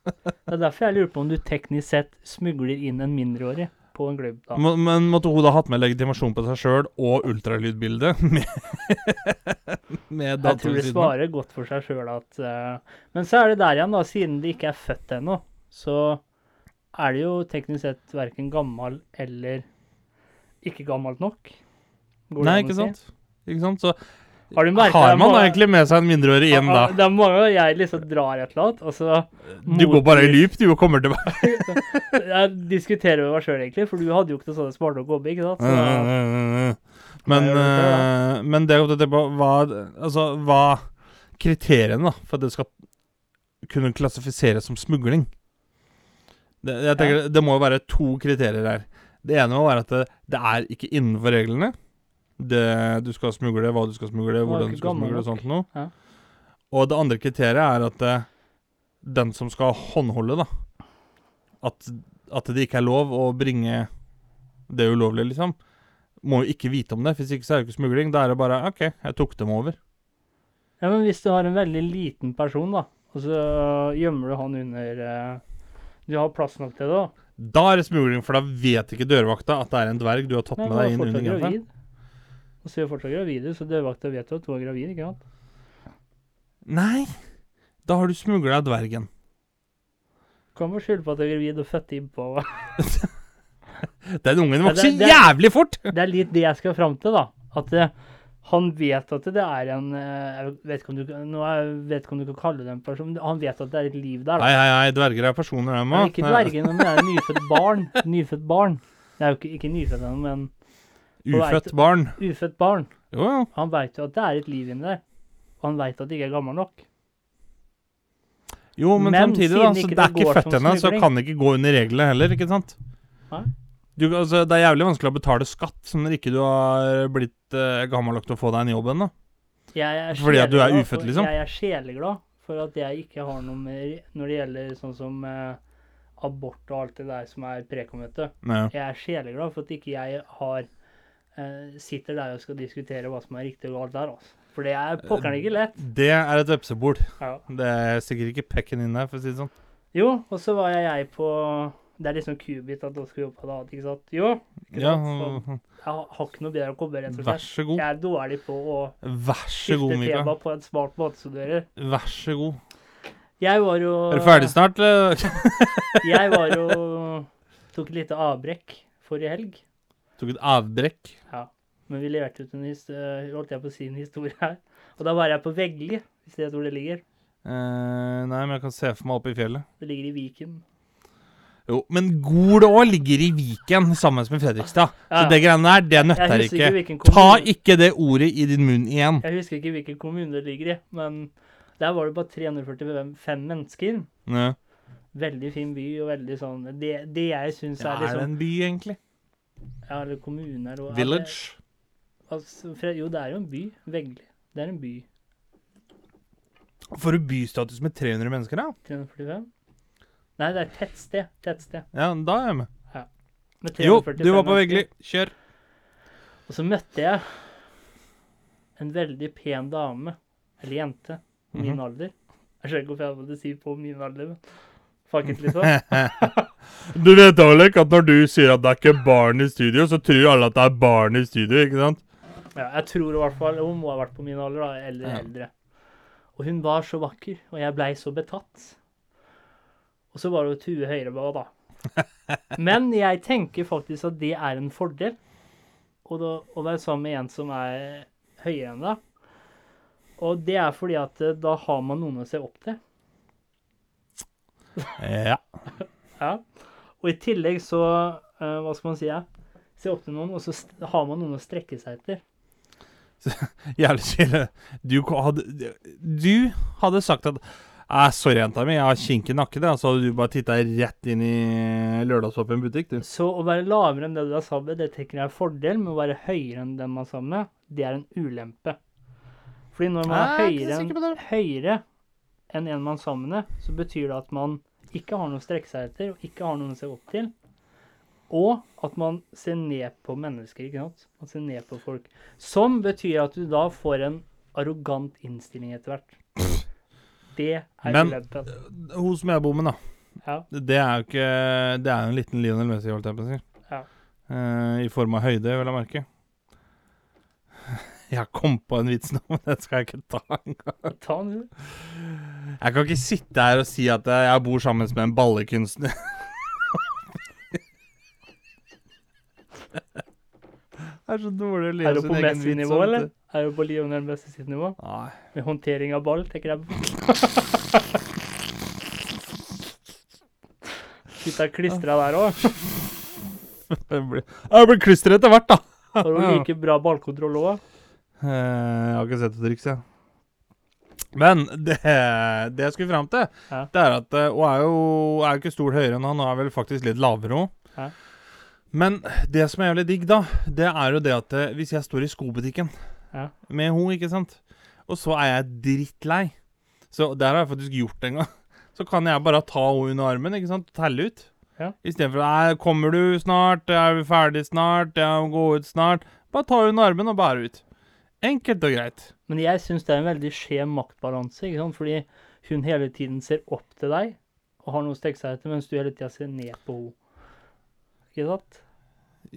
Det er derfor jeg lurer på om du teknisk sett smugler inn en mindreårig på en klubb. da. Men måtte hun da hatt med legitimasjon på seg sjøl og ultralydbilde? Med, med Jeg tror det svarer godt for seg sjøl at uh, Men så er det der igjen, da. Siden de ikke er født ennå, så er det jo teknisk sett verken gammel eller ikke gammelt nok. Går det Nei, ikke si? sant? Ikke sant? Så Har har man egentlig med seg en mindreårig igjen da? Det er mange ganger jeg liksom drar et eller annet, og så Du går bare i loop, du, og kommer tilbake. Jeg diskuterer med meg sjøl, egentlig, for du hadde jo ikke noe sånt smart nok hobby, ikke sant? Så, Men, du til eh, men det jeg å tenke på hva, altså, hva kriteriene da, for at det skal kunne klassifiseres som smugling. Det, jeg tenker, det må jo være to kriterier her. Det ene må være at det, det er ikke innenfor reglene. Det du skal smugle, hva du skal smugle, hvordan du skal gammel smugle og sånt noe. Ja. Og det andre kriteriet er at uh, den som skal håndholde, da At, at det ikke er lov å bringe det ulovlige, liksom, må jo ikke vite om det. Hvis ikke så er det ikke smugling. Da er det bare OK, jeg tok dem over. Ja, men hvis du har en veldig liten person, da, og så gjemmer du han under uh, Du har plass nok til det, da. Da er det smugling, for da vet ikke dørvakta at det er en dverg du har tatt med deg inn er under genseren. Og så er hun fortsatt gravid, så dørvakta vet jo at hun er gravid, ikke sant? Nei, da har du smugla dvergen. Kan bare skylde på at jeg er gravid og født innpå. Den ungen Ja, vokser det- det- jævlig fort! Det er litt det jeg skal fram til, da. At eh, han vet at det er en eh, Jeg vet ikke om du, nå jeg vet ikke om du kan kalle det en person, han vet at det er et liv der. da. Nei, nei, nei, dverger er personer, dem òg. ikke dvergen, men det er nyfødt barn. Nyfødt barn. Det er jo ikke, ikke nyfødt ennå, men Ufødt barn. ufødt barn. Jo, jo. Han veit jo at det er et liv inni der. Og han veit at det ikke er gammel nok. Jo, men, Men samtidig, da. Så det det er ikke født ennå, så kan det ikke gå under reglene heller, ikke sant? Du, altså, det er jævlig vanskelig å betale skatt når ikke du har blitt uh, gammel nok til å få deg en jobb ennå. Fordi at du er ufødt, for- liksom? Jeg er sjeleglad for at jeg ikke har noe mer når det gjelder sånn som uh, abort og alt det der som er prekommente. Ja. Jeg er sjeleglad for at ikke jeg har sitter der og skal diskutere hva som er riktig og galt der, altså. For det er pokkeren ikke lett. Det er et vepsebol. Ja. Det er sikkert ikke pekken inn der, for å si det sånn. Jo, og så var jeg, jeg på Det er liksom kubit at du skal jobbe på det annet, ikke sant? Jo. ikke Ja, sant? Så jeg har, ikke noe bedre å komme, rett og vær så god. Jeg er dårlig på å Vær så god, skifte tema på en smart måte som du gjør. Vær så god. Jeg var jo Er du ferdig snart, eller? Jeg var jo Tok et lite avbrekk forrige helg. Tok et avbrekk. Men vi leverte ut en historie, holdt jeg på å si en historie her. Og da var jeg på Veggli, hvis det er hvor det ligger. Eh, nei, men jeg kan se for meg oppe i fjellet. Det ligger i Viken. Jo, men Gol òg ligger i Viken sammen med Fredrikstad. Så Ja. det greiene der, det nøtter ikke. ikke. Ta ikke det ordet i din munn igjen. jeg husker ikke hvilken kommune det ligger i, men der var det bare 345 mennesker. Ja. Veldig fin by og veldig sånn Det, det jeg syns Ja, er er det er en by, egentlig? Ja, eller kommuner og Village? Altså, Fred, jo, det er jo en by. Veggli. Det er en by. Får du bystatus med 300 mennesker, da? 345? Nei, det er tettsted. Tettsted. Ja, da er jeg med. Med Jo, du var på Vegli Veggli. Kjør. Og så møtte jeg en veldig pen dame, eller jente, min min -hmm. alder. Jeg skjønner ikke hvorfor jeg måtte si på min alder, men fuck it, liksom. Du vet Alek, at når du sier at det er ikke barn i studio, så tror alle at det er barn i studio, ikke sant? Ja, jeg tror i hvert fall Hun må ha vært på min alder, da, eller Ja. eldre. Og hun var så vakker, og jeg blei så betatt. Og så var det jo Tue Høyrebø, da. Men jeg tenker faktisk at det er en fordel. Og da, å være sammen med en som er høyere enn deg. Og det er fordi at eh, da har man noen å se opp til. Ja. Ja. Og i tillegg så eh, Hva skal man si? Ja? Se opp til noen, og så har man noen å strekke seg etter. Jævlig kjedelig. Du hadde, du hadde sagt at Æh, 'Sorry, jenta mi, jeg har kink i nakken', så hadde du bare titta rett inn i lørdagsåpen butikk, du. Så å være lavere enn det du er sammen med, det tenker jeg er fordel, men å være høyere enn den man er sammen med, det er en ulempe. Fordi når man er er høyere enn en man er sammen med, så betyr det at man ikke har noe å strekke seg etter, og ikke har noen å se opp til. Og at man ser ned på mennesker, ikke sant? Man ser ned på folk. Som betyr at du da får en arrogant innstilling etter hvert. Det er Men-. Hun som jeg bor med, da. Ja. Det er jo ikke Det er en liten Lionel Messi, holdt jeg på å si. Ja. Uh, I form av høyde, vil jeg merke. Jeg kom på en vits nå, men den skal jeg ikke ta engang. Ta den, du. Jeg kan ikke sitte her og si at jeg bor sammen med en ballekunstner. Det er så dårlig å le Er du sin på egen vits, Messi-nivå, eller? Er du på Lionel Messi sitt nivå? Nei. Med håndtering av ball, tenker jeg. Sitter klistra der òg. Jeg blir, klistra etter hvert, da. Har du like bra ballkontroll òg? Eh, Jeg har ikke sett det triks, jeg. Men det, det jeg skulle fram til, Ja. det er at eh, Hun er jo er ikke stort høyere enn han, og er vel faktisk litt lavere òg. Ja. Men det som er jævlig digg, da, det er jo det at eh, hvis jeg står i skobutikken Ja. med henne, ikke sant, og så er jeg drittlei Så det har jeg faktisk gjort en gang. Så kan jeg bare ta henne under armen ikke sant, og telle ut. Ja. Istedenfor 'Kommer du snart? Er vi ferdig snart? Jeg må gå ut snart?' Bare ta under armen og bære ut. Enkelt og greit. Men jeg syns det er en veldig skjev maktbalanse, ikke sant? fordi hun hele tiden ser opp til deg og har noe å strekke seg etter, mens du hele tida ser ned på henne. Ikke sant?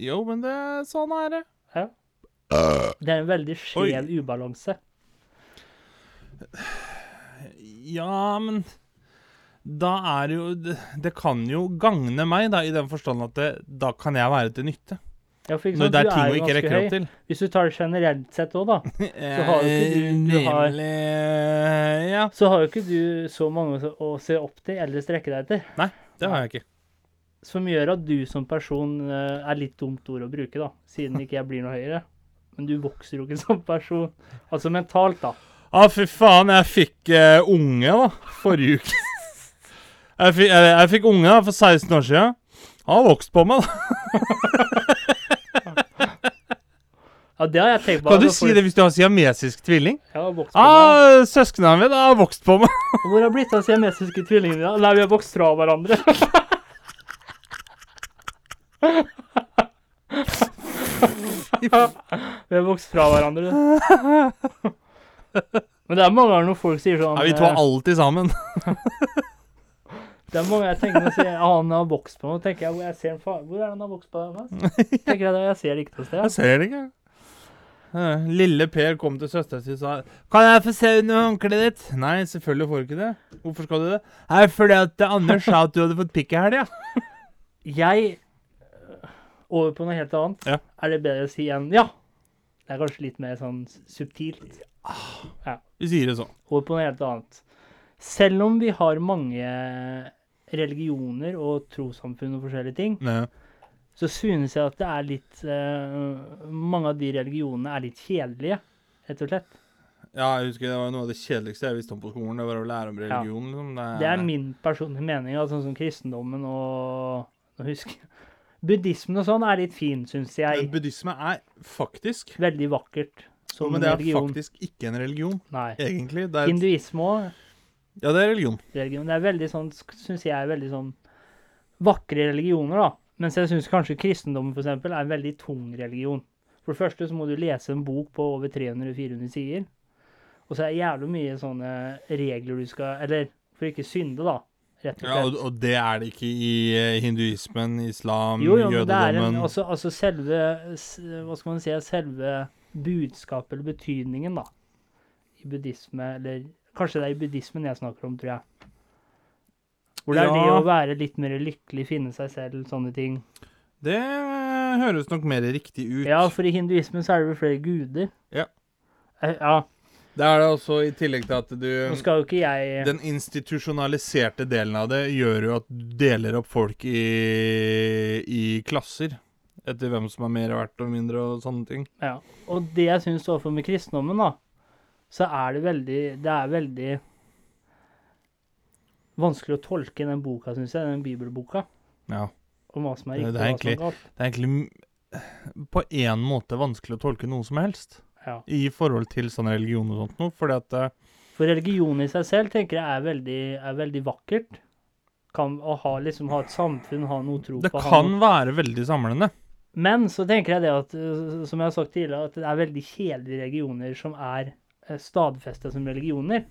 Jo, men det sånn er det. Ja. Det er en veldig skjev ubalanse. Ja, men da er det jo det, det kan jo gagne meg, da, i den forstand at det, da kan jeg være til nytte. Ja, for ikke Når sant, det er du ting er ikke ganske rekker høy. opp til. Hvis du tar det generelt sett òg, da, Så har jo ikke du- du har- Ja, så har jo ikke du så mange å- å se opp til eller strekke deg etter. det har jeg ikke. Som gjør at du som person eh, er litt dumt ord å bruke, da, siden ikke jeg blir noe høyere. Men du vokser jo ikke som person. Altså mentalt, da. Ja, fy faen, jeg fikk eh, unge, da, forrige uke. jeg, fikk, jeg, jeg fikk unge da, for 16 år siden. Han har vokst på meg, da. Ja, det har jeg tenkt på. Kan du altså, si det hvis du har siamesisk tvilling? Meg. Ah, Søsknene mine har vokst på meg. Hvor har blitt av siamesiske tvillingene? da? Nei, vi har vokst fra hverandre. vi har vokst fra hverandre. Men det er mange ganger når folk sier sånn Ja, vi to er eh, alltid sammen. Det er mange jeg tenker når jeg sier ah, han har vokst på meg. tenker jeg, jeg ser hvor er det han har vokst på deg? tenker jeg, jeg ser det ikke noe sted. Jeg ser det ikke. Lille Per kom til søstera si og sa 'Kan jeg få se under håndkleet ditt?' Nei, selvfølgelig får du ikke det. Hvorfor skal du det? Nei, fordi at Anders sa at du hadde fått pikk i helga. Jeg øh, Over på noe helt annet. Ja. Er det bedre å si enn ja? Det er kanskje litt mer sånn subtilt. subtilt. Vi sier det sånn. Over på noe helt annet. Selv om vi har mange religioner og trossamfunn og forskjellige ting, Nei. Så synes jeg at det er litt øh, Mange av de religionene er litt kjedelige, rett og slett. Ja, jeg husker det var noe av det kjedeligste jeg visste om på skolen. Det var å lære om religion. Liksom. Det, Det er min personlige mening, sånn sånn som kristendommen og Nå husker jeg Buddhismen og sånn er litt fin, syns Men jeg. Buddhisme er faktisk Veldig vakkert som Men det er religion. faktisk ikke en religion, Nei. egentlig. Det er, Hinduisme òg. ja, det er religion. religion. Det er veldig sånn, syns jeg, er veldig sånn vakre religioner, da. Mens jeg syns kanskje kristendommen for eksempel, er en veldig tung religion. For det første så må du lese en bok på over 300-400 sider. Og så er det jævlig mye sånne regler du skal Eller for ikke synde, da. Rett og slett. Ja, og, det er det ikke i eh, hinduismen, islam, jo, jo, jødedommen er altså, altså selve Hva skal man si Selve budskapet eller betydningen, da. I buddhisme, eller Kanskje det er i buddhismen jeg snakker om, tror jeg. Hvor det er det å være litt mer lykkelig, finne seg selv, sånne ting. Det høres nok mer riktig ut. Ja, for i hinduismen så er det vel flere guder. Ja. Eh, Ja, Det er det også i tillegg til at du nå skal jo ikke jeg Den institusjonaliserte delen av det gjør jo at du deler opp folk i, i klasser. Etter hvem som er mer verdt og mindre og sånne ting. Ja. Og det jeg syns overfor med kristendommen, da, så er det veldig Det er veldig vanskelig å tolke den boka, syns jeg, den bibelboka, Ja. om hva som er riktig det er og hva som er galt. Det er egentlig på en måte vanskelig å tolke noe som helst Ja. i forhold til sånn religion og sånt noe, fordi at eh, For religion i seg selv tenker jeg er veldig, er veldig vakkert. Kan, å ha, liksom, ha et samfunn, ha noe tro det på. Det kan noe- være veldig samlende. Men så tenker jeg det at, uh, som jeg har sagt tidligere, at det er veldig kjedelige religioner som er stadfesta stadfestet som religioner.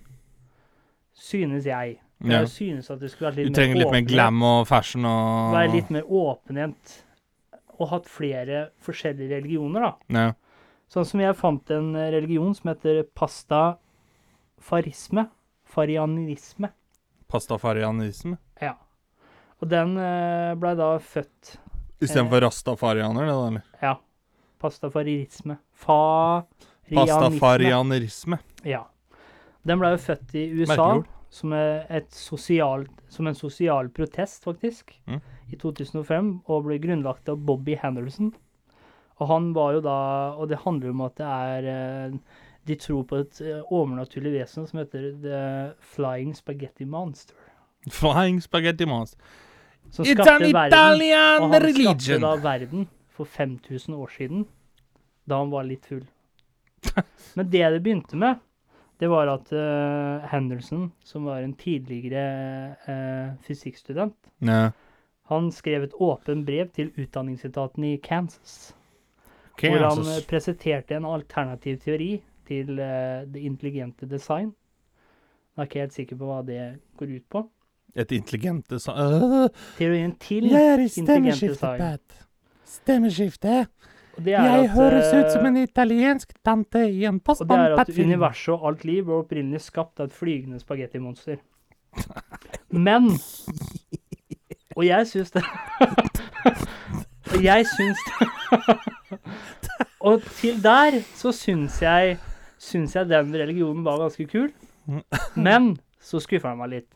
Synes jeg. Ja. Jeg synes at det skulle vært Du trenger trenger litt mer glam og fashion og Være litt mer åpenhet. Og hatt flere forskjellige religioner, da. ja. Sånn som jeg fant en religion som heter pastafarisme. Farianisme. Pastafarianisme. Ja. Og den uh, blei da født Istedenfor rastafarianer, det da, eller? Ja. Pastafarisme. Farianisme. Pastafarianerisme. Ja. Den ble jo født i USA Merkelig ord. Som, er et sosialt, som en sosial protest, faktisk, Mm. i 2005, og ble grunnlagt av Bobby Henderson. Og han var jo da Og det handler om at det er eh, De tror på et eh, overnaturlig vesen som heter The Flying Spaghetti Monster. Flying spaghetti monster. Som It's an verden. Italian Og han skapte da verden for 5000 år siden, da han var litt full. Men det det begynte med, det var at uh, Henderson, som var en tidligere uh, fysikkstudent, Ja. Han skrev et åpent brev til utdanningsetaten i Kansas, hvor han eh, presenterte en alternativ teori til uh, det intelligente design. Jeg er ikke helt sikker på hva det går ut på. Et intelligent design Teorien til Jeg er i intelligent stemmeskifte, design. Pat. Stemmeskifte. Det er at, en italiensk tante i en Og det er at universet og alt liv ble opprinnelig skapt av et flygende spagettimonster. Men Og jeg syns det Og jeg syns det Og til der så syns jeg Syns jeg den religionen var ganske kul. Men så skuffa jeg meg litt.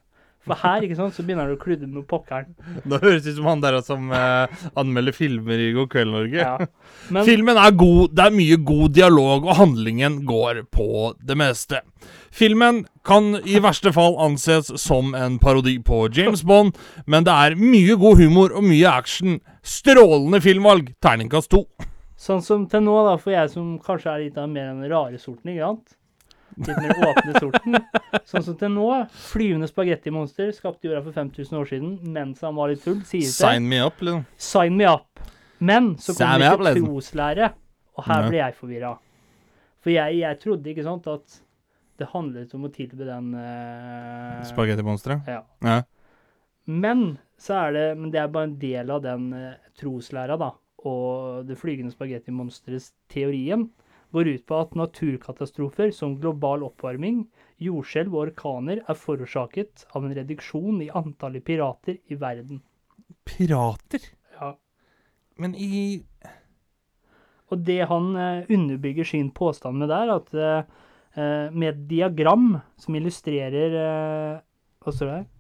For her ikke sant, så begynner du å kludre med pokkeren. Da høres ut som han der som eh, anmelder filmer i God kveld, Norge. Ja. Men Filmen er god, det er mye god dialog, og handlingen går på det meste. Filmen kan i verste fall anses som en parodi på James Bond, men det er mye god humor og mye action. Strålende filmvalg. Terningkast to. Sånn som til nå, da, for jeg som kanskje er litt av mer den rare sorten, ikke sant? Litt dere åpnet sorten. Sånn som til nå, flyvende spagettimonster skapte jorda for 5000 år siden mens han var litt full, sier det. Sign me up, liksom. Sign me up. Men så kom kommer det til liksom. troslære, og her ble jeg forvirra. For jeg, jeg trodde, ikke sant, at det handlet om å tilby den uh, Spagettimonsteret. Ja. Ja. Men så er det Men det er bare en del av den uh, troslæra, da. Og det flygende spagettimonsterets teorien går ut på at naturkatastrofer som global oppvarming, jordskjelv og orkaner er forårsaket av en reduksjon i antallet pirater i verden. Pirater? Ja. Men i Og det han eh, underbygger sin påstand med der, at eh, eh, med et diagram som illustrerer Hva står det her?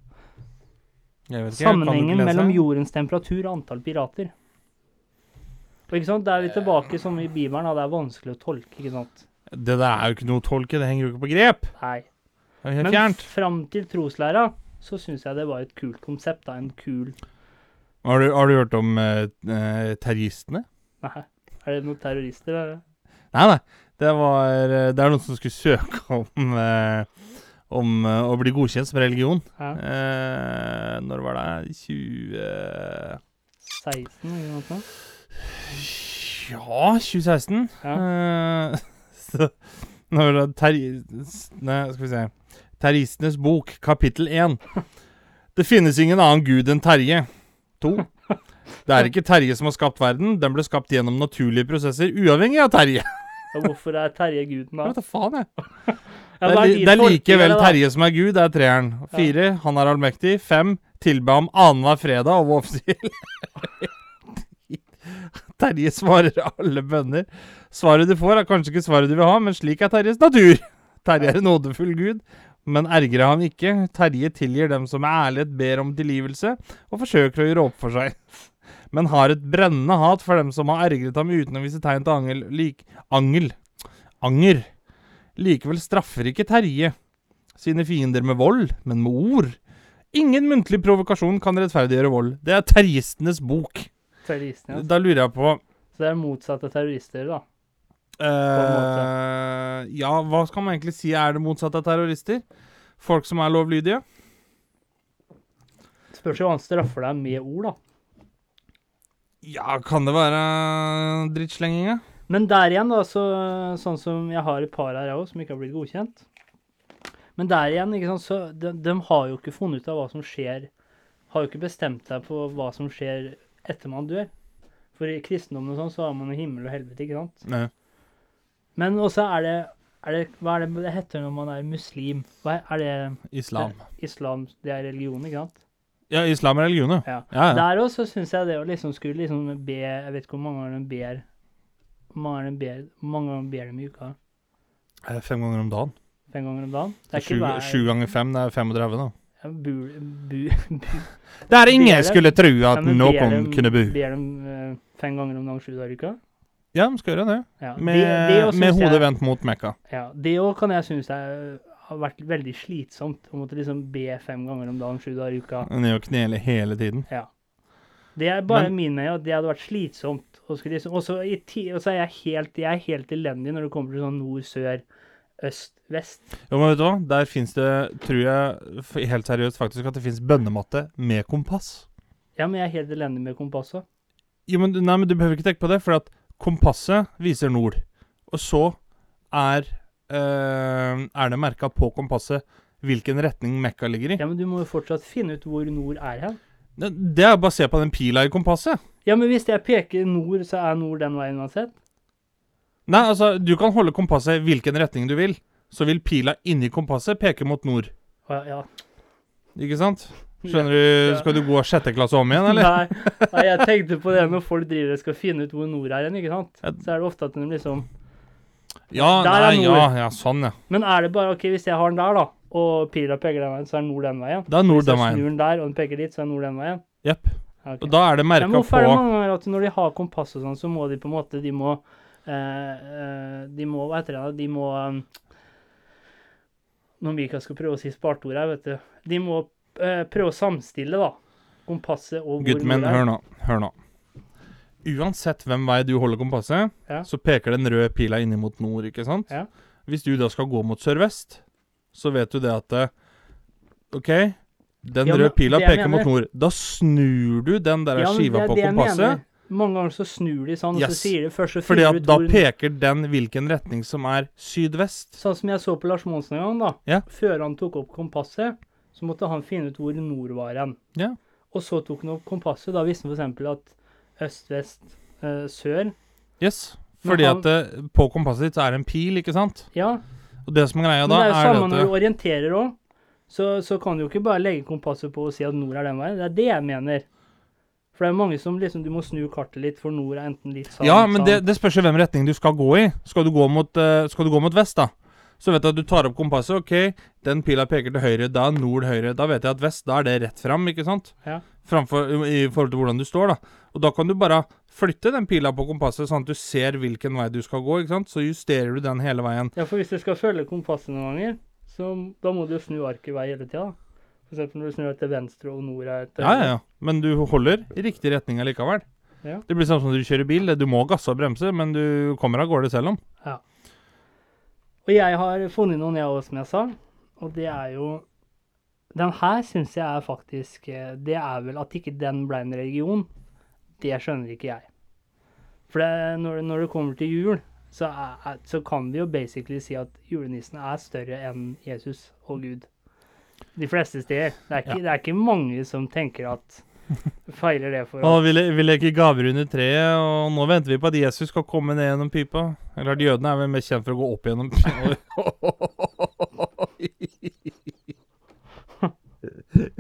Sammenhengen mellom jordens temperatur og antall pirater. Og ikke sant, Det er vi tilbake som i Bibelen, det er vanskelig å tolke. ikke sant? Det der er jo ikke noe å tolke, det henger jo ikke på grep. Nei. Det er helt Men fjernt. fram til troslæra så syns jeg det var et kult konsept. da, En kul Har du, har du hørt om eh, terroristene? Nei, er det noen terrorister? Eller? Nei, nei. Det var eh, Det er noen som skulle søke om eh, Om eh, å bli godkjent som religion. Ja, Eh, når var det? 20 16 eller noe sånt? Ja, 2016. Ja. Uh, så når det terri... Nei, skal vi se. Terroristenes bok, kapittel 1. Det finnes ingen annen gud enn Terje. 2. Det er ikke Terje som har skapt verden. Den ble skapt gjennom naturlige prosesser, uavhengig av Terje. Og hvorfor er Terje guden, Jeg da? vet da faen, jeg. Ja, Det er, det er likevel? Terje som er Gud, det er treeren. Fire, han er allmektig. Fem, tilbe ham annenhver fredag og var offisiell. Terje svarer alle bønner. Svaret du får, er kanskje ikke svaret du vil ha, men slik er Terjes natur. Terje er en nådefull gud, men ergrer ham ikke. Terje tilgir dem som med ærlighet ber om tilgivelse, og forsøker å gjøre opp for seg. Men har et brennende hat for dem som har ergret ham uten å vise tegn til angel, lik, angel. Anger. Likevel straffer ikke Terje sine fiender med vold, men med ord. Ingen muntlig provokasjon kan rettferdiggjøre vold. Det er terjistenes bok. Terroristene, ja. Da lurer jeg på Så det er motsatt av terrorister, da. Uh, Ja, hva skal man egentlig si er det motsatte av terrorister? Folk som er lovlydige? Spørs jo hva han straffer deg med ord, da. Ja, kan det være drittslenginga? Men der igjen, da, så, sånn som jeg har et par her òg, som ikke har blitt godkjent. Men der igjen, ikke sant, så de, de har jo ikke funnet ut av hva som skjer Har jo ikke bestemt seg på hva som skjer etter man dør. For i kristendommen og sånn, så har man jo himmel og helvete, ikke sant. Nei. Men også er det, er det Hva er det det heter når man er muslim? Hva er, er det Islam. islam Det er religion, ikke sant? Ja, islam er religion, ja. Ja. Ja, ja. Der også syns jeg det å liksom skulle liksom be Jeg vet ikke hvor mange ganger de ber mange ganger ber, mange ganger ber de i uka? Eh, Fem ganger om dagen. Fem ganger om dagen? Det er Sju, ikke hver sju ganger fem, det er 35, da. Bu, bu, bu. Der ingen dem- skulle tro at ja, noen dem- kunne bo. Ber dem uh, fem ganger om dagen sju dager i uka? Ja, de skal gjøre det. Ja. Med, det, det med hodet vendt mot Mekka. Ja, det òg kan jeg synes er, har vært veldig slitsomt. Å måtte liksom be fem ganger om dagen sju dager i uka. Ned og knele hele tiden. Ja. Det er bare Men- min at det hadde vært slitsomt. Og så liksom, og så er jeg helt, jeg er helt elendig når det kommer til sånn nord, sør, øst, vest. Jo, men vet du hva? Der fins det, tror jeg helt seriøst faktisk, at det fins bønnematte med kompass. Ja, men jeg er helt elendig med kompasset. Jo, men, nei, men du behøver ikke tenke på det, for at kompasset viser nord. Og så er, øh, er det merka på kompasset hvilken retning Mekka ligger i. Ja, men du må jo fortsatt finne ut hvor nord er hen. Det, det er bare å se på den pila i kompasset. Ja, men hvis jeg peker nord, så er nord den veien uansett. Nei, altså, du kan holde kompasset i hvilken retning du vil. Så vil pila inni kompasset peke mot nord. Ja, ja. Ikke sant? Skjønner du? Skal du gå sjette klasse om igjen, eller? Nei, nei, jeg tenkte på det når folk driver og skal finne ut hvor nord er hen, ikke sant. Så er det ofte at de liksom Ja, Der er nei, ja, ja, sånn, ja. Men er det bare OK, hvis jeg har den der, da, og pila peker den veien, så er nord den veien? Da er nord den veien. Hvis jeg snur den der, og den peker dit, så er nord den veien? Jepp. Okay. Og da er det merka men hvorfor er det på mange ganger at når de har kompass og sånn, så må de på en måte De må De må Hva heter det? De må um, Når Mikael skal prøve å si spartord her, vet du. De må eh, prøve å samstille, da. Kompasset og hvor Gutten men er. hør nå. Hør nå. Uansett hvem vei du holder kompasset, Ja. så peker den røde pila inn mot nord, ikke sant? Ja. Hvis du da skal gå mot sørvest, så vet du det at eh, OK, den Ja, røde pila peker mener. mot nord. Da snur du den der skiva på kompasset. Mange ganger så snur de sånn, og så sier de først så Fordi at da peker den hvilken retning som er sydvest. Sånn som jeg så på Lars Monsen en gang, da. Ja. Før han tok opp kompasset, så måtte han finne ut hvor nord var hen. Ja. Og så tok han opp kompasset. Da visste han f.eks. at øst, vest, øh, sør Yes. Fordi han- at eh, på kompasset ditt så er det en pil, ikke sant? Ja. Og det som er greia da, det er jo er samme når du orienterer òg. Så, så kan du jo ikke bare legge kompasset på og si at nord er den veien. Det er det jeg mener. For det er mange som liksom Du må snu kartet litt, for nord er enten litt sånn Ja, men det, det spørs jo hvem retning du skal gå i. Skal du gå mot, uh, skal du gå mot vest, da? Så vet du at du tar opp kompasset. OK, den pila peker til høyre. Da er nord høyre. Da vet jeg at vest, da er det rett fram, ikke sant? Ja. Framfor, I forhold til hvordan du står, da. Og da kan du bare flytte den pila på kompasset, sånn at du ser hvilken vei du skal gå, ikke sant? Så justerer du den hele veien. Ja, for hvis du skal følge kompasset noen ganger, så da må du snu arket vei hele tida. For eksempel når du snur til venstre og nord er til Ja, ja, ja. Men du holder i riktig retning likevel. Ja. Det blir sånn som når du kjører bil. Du må gasse og bremse, men du kommer av gårde selv om. Og jeg har funnet noen, jeg òg, som jeg sa. Og det er jo Den her syns jeg er faktisk eh, Det er vel at ikke den ble en religion. Det skjønner ikke jeg. For det, når, når det kommer til jul, så, er- så kan vi jo basically si at julenissen er større enn Jesus og Gud. De fleste steder. Det er ikke, det er ikke mange som tenker at Feiler det for oss. vi, le vi leker gaver under treet, og nå venter vi på at Jesus skal komme ned gjennom pipa. Eller at jødene er vel mest kjent for å gå opp gjennom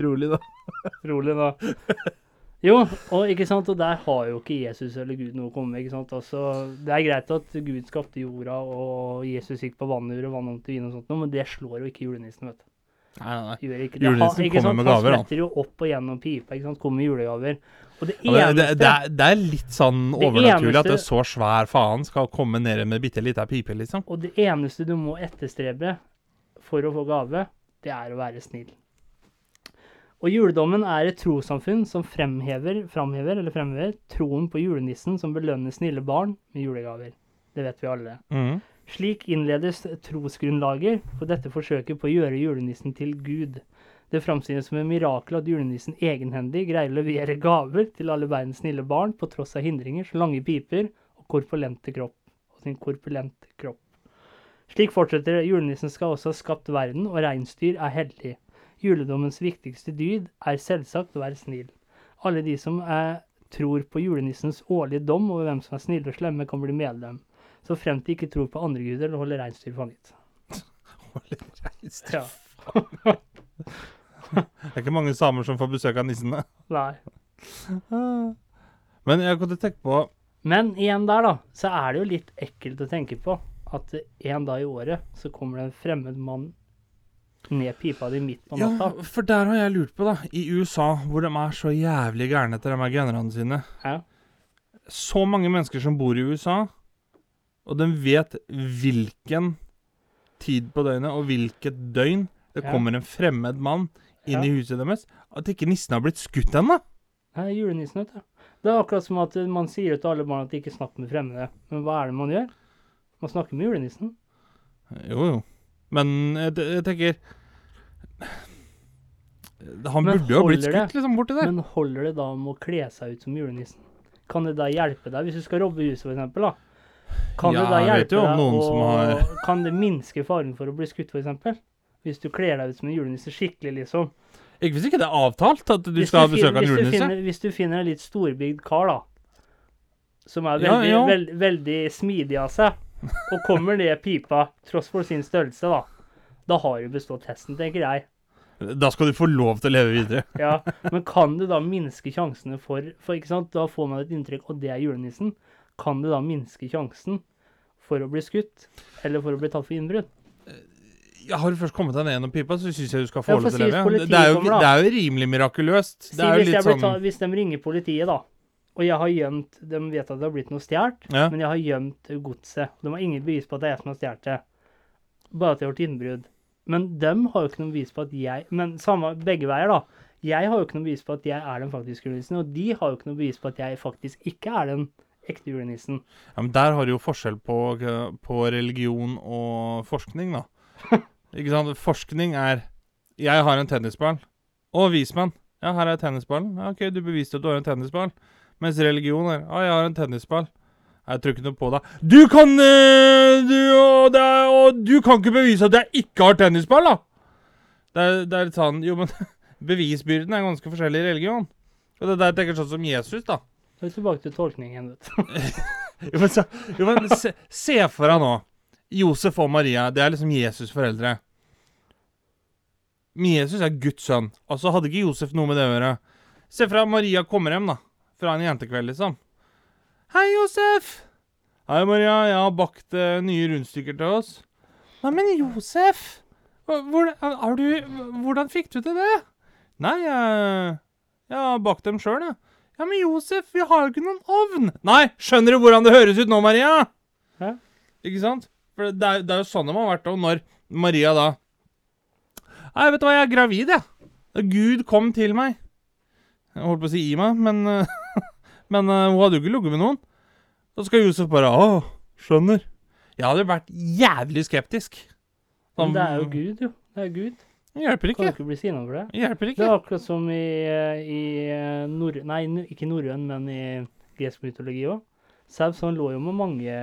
Rolig, da. Rolig, da. Jo, og ikke sant, og der har jo ikke Jesus eller Gud noe å komme med. ikke sant, altså, Det er greit at Gud skapte jorda, og Jesus gikk på vannet og vannet om til vin og sånt, men det slår jo ikke julenissen, vet du. Nei, nei. Gjør ikke det. Julenissen ikke kommer med gaver, Han han. spretter jo opp og gjennom pipa, ikke sant, kommer med julegaver. Og det Ja, men det, det, er, det er litt sånn overnaturlig overnaturlig at en det så svær faen skal komme ned med bitte lita pipe, liksom. Og det eneste du må etterstrebe for å få gave, det er å være snill. Og juledommen er et trossamfunn som fremhever, framhever, eller fremhever troen på julenissen som belønner snille barn med julegaver. Det vet vi alle. Mhm. Slik innledes trosgrunnlaget for dette forsøket på å gjøre julenissen til Gud. Det framstilles som et mirakel at julenissen egenhendig greier å levere gaver til alle verdens snille barn på tross av hindringer som lange piper og korpulente kropp. Og sin korpulente kropp. Slik fortsetter det. Julenissen skal også ha skapt verden, og reinsdyr er hellig. Juledommens viktigste dyd er selvsagt å være snill. Alle de som er, tror på julenissens årlige dom over hvem som er snille og slemme, kan bli medlem. Så frem til de ikke tror på andre guder eller holder reinsdyr fanget. Ja. Det er ikke mange samer som får besøk av nissene. Nei. Men jeg kunne tenke på Men igjen der, da, så er det jo litt ekkelt å tenke på at en dag i året så kommer det en fremmed mann ned pipa di midt på natta. Ja, for der har jeg lurt på, da. I USA, hvor de er så jævlig gærne etter de her generne sine. Ja. Så mange mennesker som bor i USA, og den vet hvilken tid på døgnet og hvilket døgn det kommer en fremmed mann inn Ja. i huset deres. At ikke nissen har blitt skutt ennå. Er julenissen, vet du. Det er akkurat som at man sier til alle barn at de ikke snakker med fremmede. Men hva er det man gjør? Man snakker med julenissen. Jo, jo. Men jeg, jeg tenker Han burde jo ha blitt skutt, det? liksom borti der. Men holder det da med å kle seg ut som julenissen? Kan det da hjelpe deg hvis du skal robbe huset, for eksempel, da? Kan Ja, det da hjelpe deg å som har- Kan det minske faren for å bli skutt, eksempel? Hvis du kler deg ut som en julenisse skikkelig, liksom. Ikke hvis ikke det er avtalt at du Hvis skal ha besøk av en julenisse. Hvis du finner en litt storbygd kar, da, som er Ja, veldig, ja. veld, veldig smidig av seg, og kommer ned pipa tross for sin størrelse, da, da har du bestått testen, tenker jeg. Da skal du få lov til å leve videre. Ja, Men kan du da minske sjansene for For ikke sant, da får man et inntrykk, og det er julenissen. Kan det da minske sjansen for å bli skutt, eller for å bli tatt for innbrudd? Ja, har du først kommet deg ned gjennom pipa, så syns jeg du skal få lov til å leve. Det er, jo, kommer, det er jo rimelig mirakuløst. Si er hvis, sånn ta, hvis de ringer politiet, da, og jeg har gjemt De vet at det har blitt noe stjålet, ja. men jeg har gjemt godset. De har ingen bevis på at det er jeg som har stjålet det. Bare at jeg har gjort innbrudd. Men dem har jo ikke noe bevis på at jeg Men samme begge veier, da. Jeg har jo ikke noe bevis på at jeg er den faktiske julenissen, og de har jo ikke noe bevis på at jeg faktisk ikke er den ekte julenissen. ja, men der har du jo forskjell på, på religion og forskning, da. Ikke sant? Forskning er Jeg har en tennisball. Å, vis meg den. Ja, her er tennisballen. Ja, OK, du beviste at du har en tennisball. Mens religion er Å, jeg har en tennisball. Jeg tror ikke noe på deg. Du kan øh, du, og det er, og du kan ikke bevise at jeg ikke har tennisball, da! Det er, det er litt sånn Jo, men bevisbyrden er ganske forskjellig i religion. Og det der tenker sånn som Jesus, da. Er tilbake til tolkningen, vet du. Jo, men, så, jo, men se, se for deg nå. Josef og Maria, det er liksom Jesus' foreldre. Men Jesus er Guds sønn. Altså hadde ikke Josef noe med det å gjøre. Se for deg Maria kommer hjem, da. Fra en jentekveld, liksom. Hei, Josef! Hei, Maria. Jeg har bakt uh, nye rundstykker til oss. Nei, men Josef! Hvordan, Hvor, du, hvordan fikk du til det? Nei, jeg, jeg har bakt dem sjøl, jeg. Ja, men Josef, vi har jo ikke noen ovn. Nei, skjønner du hvordan det høres ut nå, Maria? Hæ? Ikke sant? For det er, det er jo sånn det må ha vært da, når Maria da Nei, vet du hva, jeg er gravid, jeg. Gud kom til meg. Jeg holdt på å si i meg, men Men eh, hun hadde jo ikke ligget med noen. Da skal Josef bare Å, skjønner. Jeg hadde vært jævlig skeptisk. Men det er jo Gud, jo. Det er Gud. Hjelper Kan du ikke. ikke bli sinna for det? Hjelper hjelper Det er akkurat som i, i nord... Nei, ikke norrøn, men i gresk mytologi òg. Saus han lå jo med mange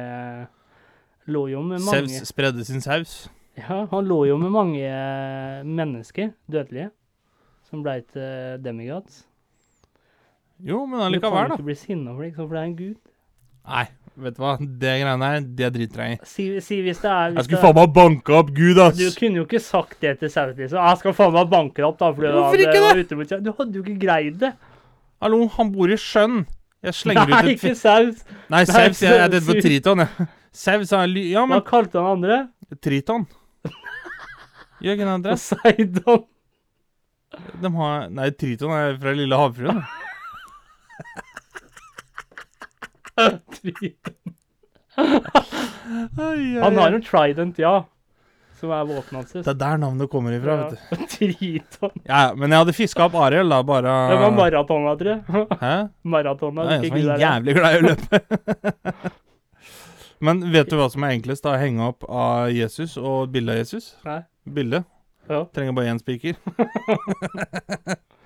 Lå jo med mange Saus spredde sin saus. Ja, han lå jo med mange mennesker, dødelige, som blei til demigods. Jo, men Du kan allikevel, da. ikke bli sinna for det, for det er en gud. Nei, vet du hva. Det greiene her, det driter jeg i. Si, si hvis det er Jeg skulle faen meg banka opp Gud, ass. Du kunne jo ikke sagt det til Saus, liksom. Jeg skal faen meg banke deg opp, da, fordi Hvorfor ikke var ute mot Du hadde jo ikke greid det. Hallo, han bor i sjøen. Jeg slenger Nei, ut et ikke Saus. Nei, Saus. Jeg er redd for triton, jeg. Saus er ly... Ja, men Hva kalte han andre? Triton. Jørgen Andres. det? Poseidon. De har Nei, Triton er fra Lille havfruen. Ai, Han har en trident, ja. Som er våpenet hans. Det er der navnet kommer ifra, vet du. Triton. Ja, ja, men jeg hadde fiska opp Ariel, da, bare Det var maratona, tror jeg. Hæ? Maratona. Det er en som er jævlig glad i å løpe. Men vet du hva som er enklest? da? Henge opp av Jesus og bilde av Jesus. Nei. Bilde. Ja. Trenger bare én spiker.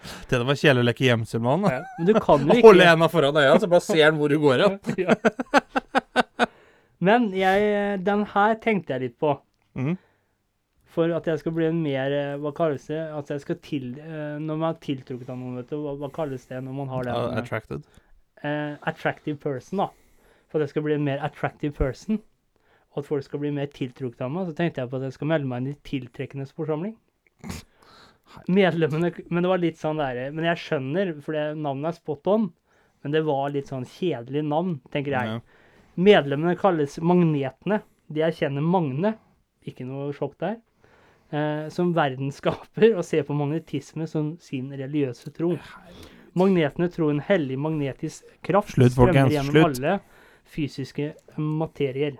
det var kjedelig å leke gjemsel med han. Ja. Men du kan jo ikke Holde henda foran øya, så bare ser han hvor du går. Ja. Ja. Men jeg, den her tenkte jeg litt på. Mm. For at jeg skal bli en mer eh, Hva kalles det? At jeg skal til eh, Når man er tiltrukket av noen, vet du. Hva, hva kalles det når man har det? Uh, eh, attracted. Uh, attractive person, da. For at jeg skal bli en mer attractive person, og at folk skal bli mer tiltrukket av meg, så tenkte jeg på at jeg skal melde meg inn i tiltrekkendes forsamling. Medlemmene Men det var litt sånn der Men jeg skjønner, for det navnet er spot on. Men det var litt sånn kjedelig navn, tenker jeg. Ja. Medlemmene kalles magnetene. De erkjenner Magne, ikke noe sjokk der, eh, som verdensskaper og ser på magnetisme som sin religiøse tro. Magnetene tror en hellig magnetisk kraft Slutt, strømmer folkens, gjennom slutt. alle fysiske materier.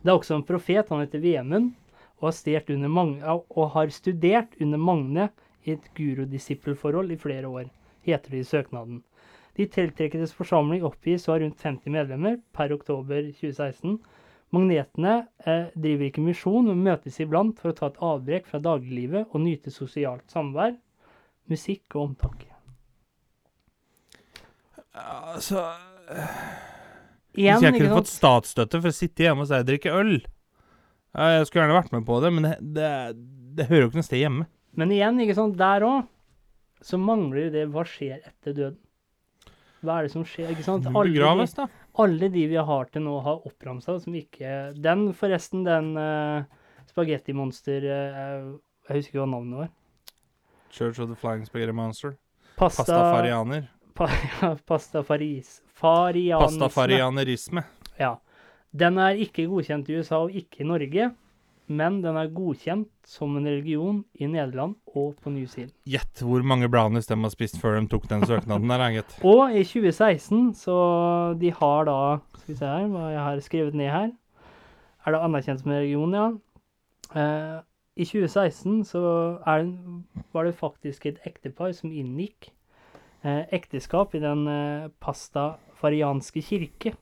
Det er også en profet, han heter Vemund, og har, under Magne, og har studert under Magne i et guru-disippelforhold i flere år, heter det i søknaden. De tiltrekkedes forsamling oppgis å ha rundt 50 medlemmer per oktober 2016. Magnetene eh, driver ikke misjon, men møtes iblant for å ta et avbrekk fra dagliglivet og nyte sosialt samvær. musikk og omtanke. Altså Hvis jeg ikke kunne fått statsstøtte for å sitte hjemme og si jeg drikker øl Jeg skulle gjerne vært med på det, men det, det, det hører jo ikke noe sted hjemme. Men igjen, ikke sant, der òg, så mangler det hva skjer etter døden. Hva er det som skjer? ikke sant? Alle de, begraves, da. alle de vi har til nå, har oppramsa som ikke Den, forresten, den uh, spagettimonster uh, Jeg husker ikke hva navnet var. Church of the Flying Spaghetti Monster. Pasta Pastafarianer. Pa, pastafaris. Farianisme. Pastafarianerisme. Ja. Den er ikke godkjent i USA og ikke i Norge, men den er godkjent som en religion i Nederland og på New Zealand. Gjett hvor mange brownies de har spist før de tok den søknaden der, gitt. Og i 2016, så de har da Skal vi se her, hva jeg har skrevet ned her. Er det anerkjent som en religion, ja. Eh, I 2016 så er var det faktisk et ektepar som inngikk eh, ekteskap i den eh, pastafarianske kirke.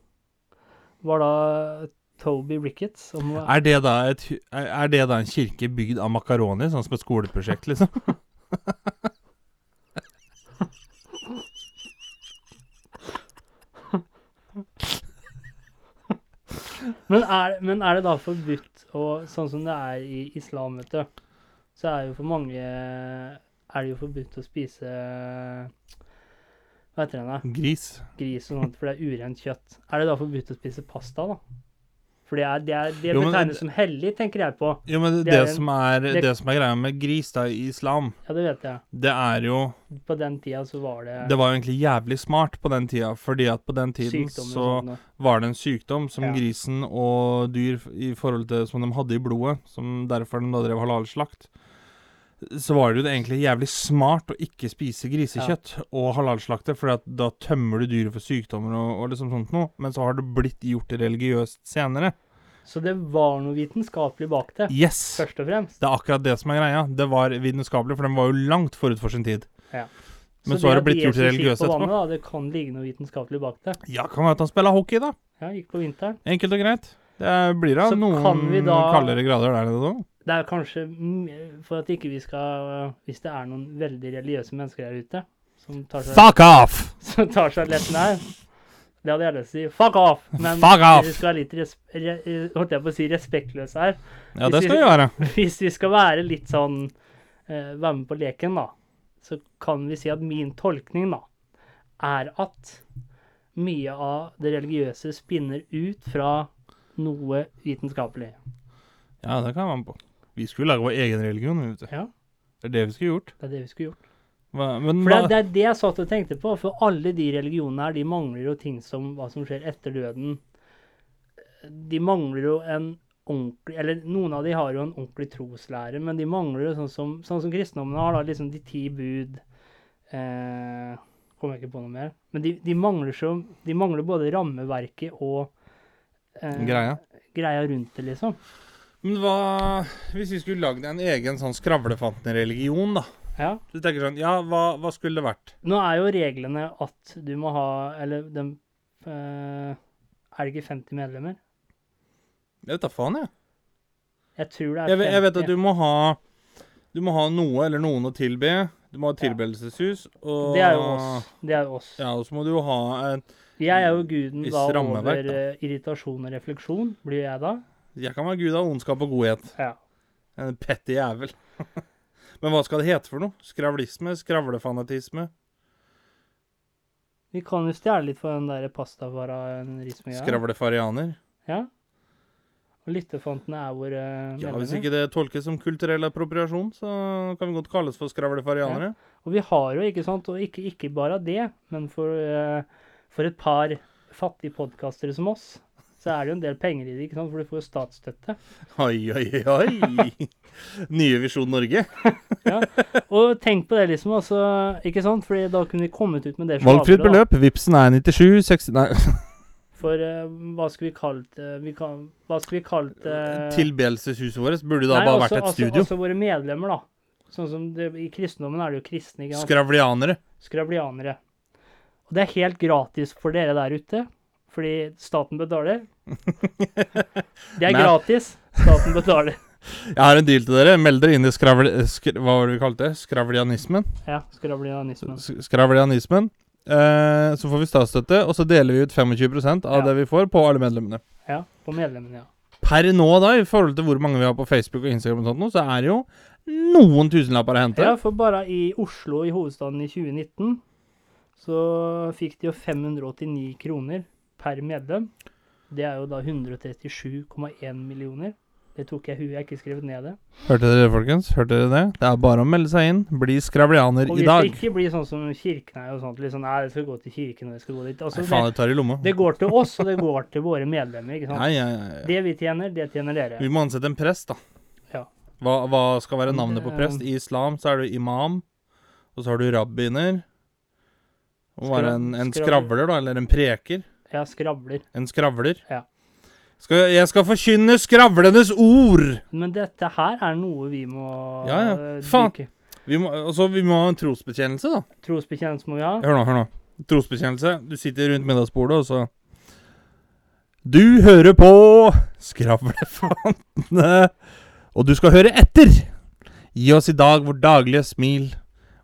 Var da Toby Ricketts som Er det, et, er det da en kirke bygd av makaroni, sånn som et skoleprosjekt, liksom? Men er, men er det da forbudt, og sånn som det er i islam, vet du, så er jo for mange Er det jo forbudt å spise Hva heter den da? Gris. Gris og sånt, for det er urent kjøtt. Er det da forbudt å spise pasta, da? For det er, det er det Jo, men- betegnes som hellig, tenker jeg på. Jo, men det, Det er som er, det- det som er greia med gris da i islam, Ja, det vet jeg. det er jo På den tida så var det, Det var jo egentlig jævlig smart på den tida, fordi at på den tiden så sånn. var det en sykdom som Ja. grisen og dyr i forhold til som de hadde i blodet, som derfor de da drev halalslakt. Så var det jo egentlig jævlig smart å ikke spise grisekjøtt og halalslakte, for da tømmer du dyret for sykdommer og, og liksom sånt noe. Men så har det blitt gjort religiøst senere. Så det var noe vitenskapelig bak det, Yes! først og fremst. Det er akkurat det som er greia. Det var vitenskapelig, for den var jo langt forut for sin tid. Ja. Men så har det blitt gjort religiøst etterpå. vannet, Da, det kan ligge noe vitenskapelig bak det. Ja, kan være at han spiller hockey, da. Ja, gikk på vinteren. Enkelt og greit. Det blir da Så noen da- kaldere grader der nede da. Det er kanskje for at ikke vi skal Hvis det er noen veldig religiøse mennesker der ute som tar seg, Fuck off! som tar seg lett nær Det hadde jeg lyst til å si. Fuck off! Men Fuck off! vi skal være litt res re holdt jeg på å si respektløse her. Ja, Hvis det skal vi gjøre. Hvis vi skal være litt sånn eh, Være med på leken, da, så kan vi si at min tolkning, da, er at mye av det religiøse spinner ut fra noe vitenskapelig. Ja, det kan man være på. Vi skulle lage vår egen religion. Vet du. Ja. Det er det vi skulle gjort. Det er det vi skulle gjort. Hva, men For det, det er det jeg satt og tenkte på, for alle de religionene her, de mangler jo ting som hva som skjer etter døden. De mangler jo en ordentlig Eller noen av de har jo en ordentlig troslære, men de mangler jo sånn som, sånn som kristendommen har, da, liksom de ti bud eh, Kommer jeg ikke på noe mer. Men de, de mangler så De mangler både rammeverket og eh, greia. greia rundt det, liksom. Men hva Hvis vi skulle lagd en egen sånn skravlefanten-religion, da. Ja. Du tenker sånn Ja, hva, hva skulle det vært? Nå er jo reglene at du må ha Eller dem øh, Er det ikke 50 medlemmer? Jeg vet da faen, jeg. Jeg tror det er Jeg, vet- jeg vet at du må ha Du må ha noe eller noen å tilbe. Du må ha tilbedelseshus. Og Det er jo oss. Det er oss. Ja, og så må du jo ha en Jeg er jo guden da over eh, irritasjon og refleksjon, blir jeg da. Jeg kan være gud av ondskap og godhet. Ja. En petty jævel. Men hva skal det hete for noe? Skravlisme? Skravlefanatisme? Vi kan jo stjele litt for den der pastafaranisme-greia. Skravlefarianer? Ja. Og lyttefantene er våre Ja, hvis ikke det tolkes som kulturell appropriasjon, så kan vi godt kalles for skravlefarianere. Og vi har jo, ikke sant, og ikke, ikke bare det, men for, eh, for et par fattige podkastere som oss, så er det jo en del penger i det, ikke sant, for du får jo statsstøtte. Oi, oi, oi! Nye Visjon Norge. ja, Og tenk på det, liksom, altså, ikke sant, fordi da kunne vi kommet ut med det Valgfritt beløp. Vipsen er 97, 60 Nei, For uh, hva skulle vi kalt det? Vi kan, hva skulle vi kalt det? tilbedelseshuset vårt burde da Nei, bare også, vært et altså- studio. Altså våre medlemmer, da. Sånn som det, I kristendommen er det jo kristne, ikke sant? Skravlianere. Skravlianere. Og det er helt gratis for dere der ute, fordi staten betaler. Det er Nei. gratis. Staten betaler. Jeg har en deal til dere. Meld dere inn i skravl... Skr hva var det vi kalte det? Skravlianismen? Ja, skravlianismen. Skravlianismen. Eh, så får vi statsstøtte, og så deler vi ut 25 av Ja. det vi får, på alle medlemmene. Ja, på medlemmene, ja. Per nå, da, i forhold til hvor mange vi har på Facebook og Instagram, og sånt, nå, så er det jo noen tusenlapper å hente. Ja, for bare i Oslo, i hovedstaden i 2019, så fikk de jo 589 kroner per medlem. Det er jo da 137,1 millioner. Det tok jeg i huet, jeg har ikke skrevet ned det. Hørte dere det, folkens? Hørte dere det? Det er bare å melde seg inn. Bli skravlianer Og i vi dag. skal ikke bli sånn som kirken er og sånt. Sånn, nei, det skal gå til kirken, og det skal gå dit. Altså, Nei, faen, det, tar i lomma. det går til oss, og det går til våre medlemmer, ikke sant. Nei, ja, ja, ja. Det vi tjener, det tjener dere. Vi må ansette en prest, da. Ja. Hva, hva skal være navnet på prest? I islam så er du imam, og så har du rabbiner. Og være en, en skravler, da, eller en preker. Ja, skravler. En skravler. Ja. Skal, jeg skal forkynne skravlenes ord! Men dette her er noe vi må Ja, ja. Faen. dykke- Vi må, altså, vi må ha en trosbekjennelse, da. Trosbekjennelse må vi ha. Hør nå, hør nå. Trosbekjennelse. Du sitter rundt middagsbordet, og så Du hører på Skravlefantene, og du skal høre etter. Gi oss i dag vårt daglige smil,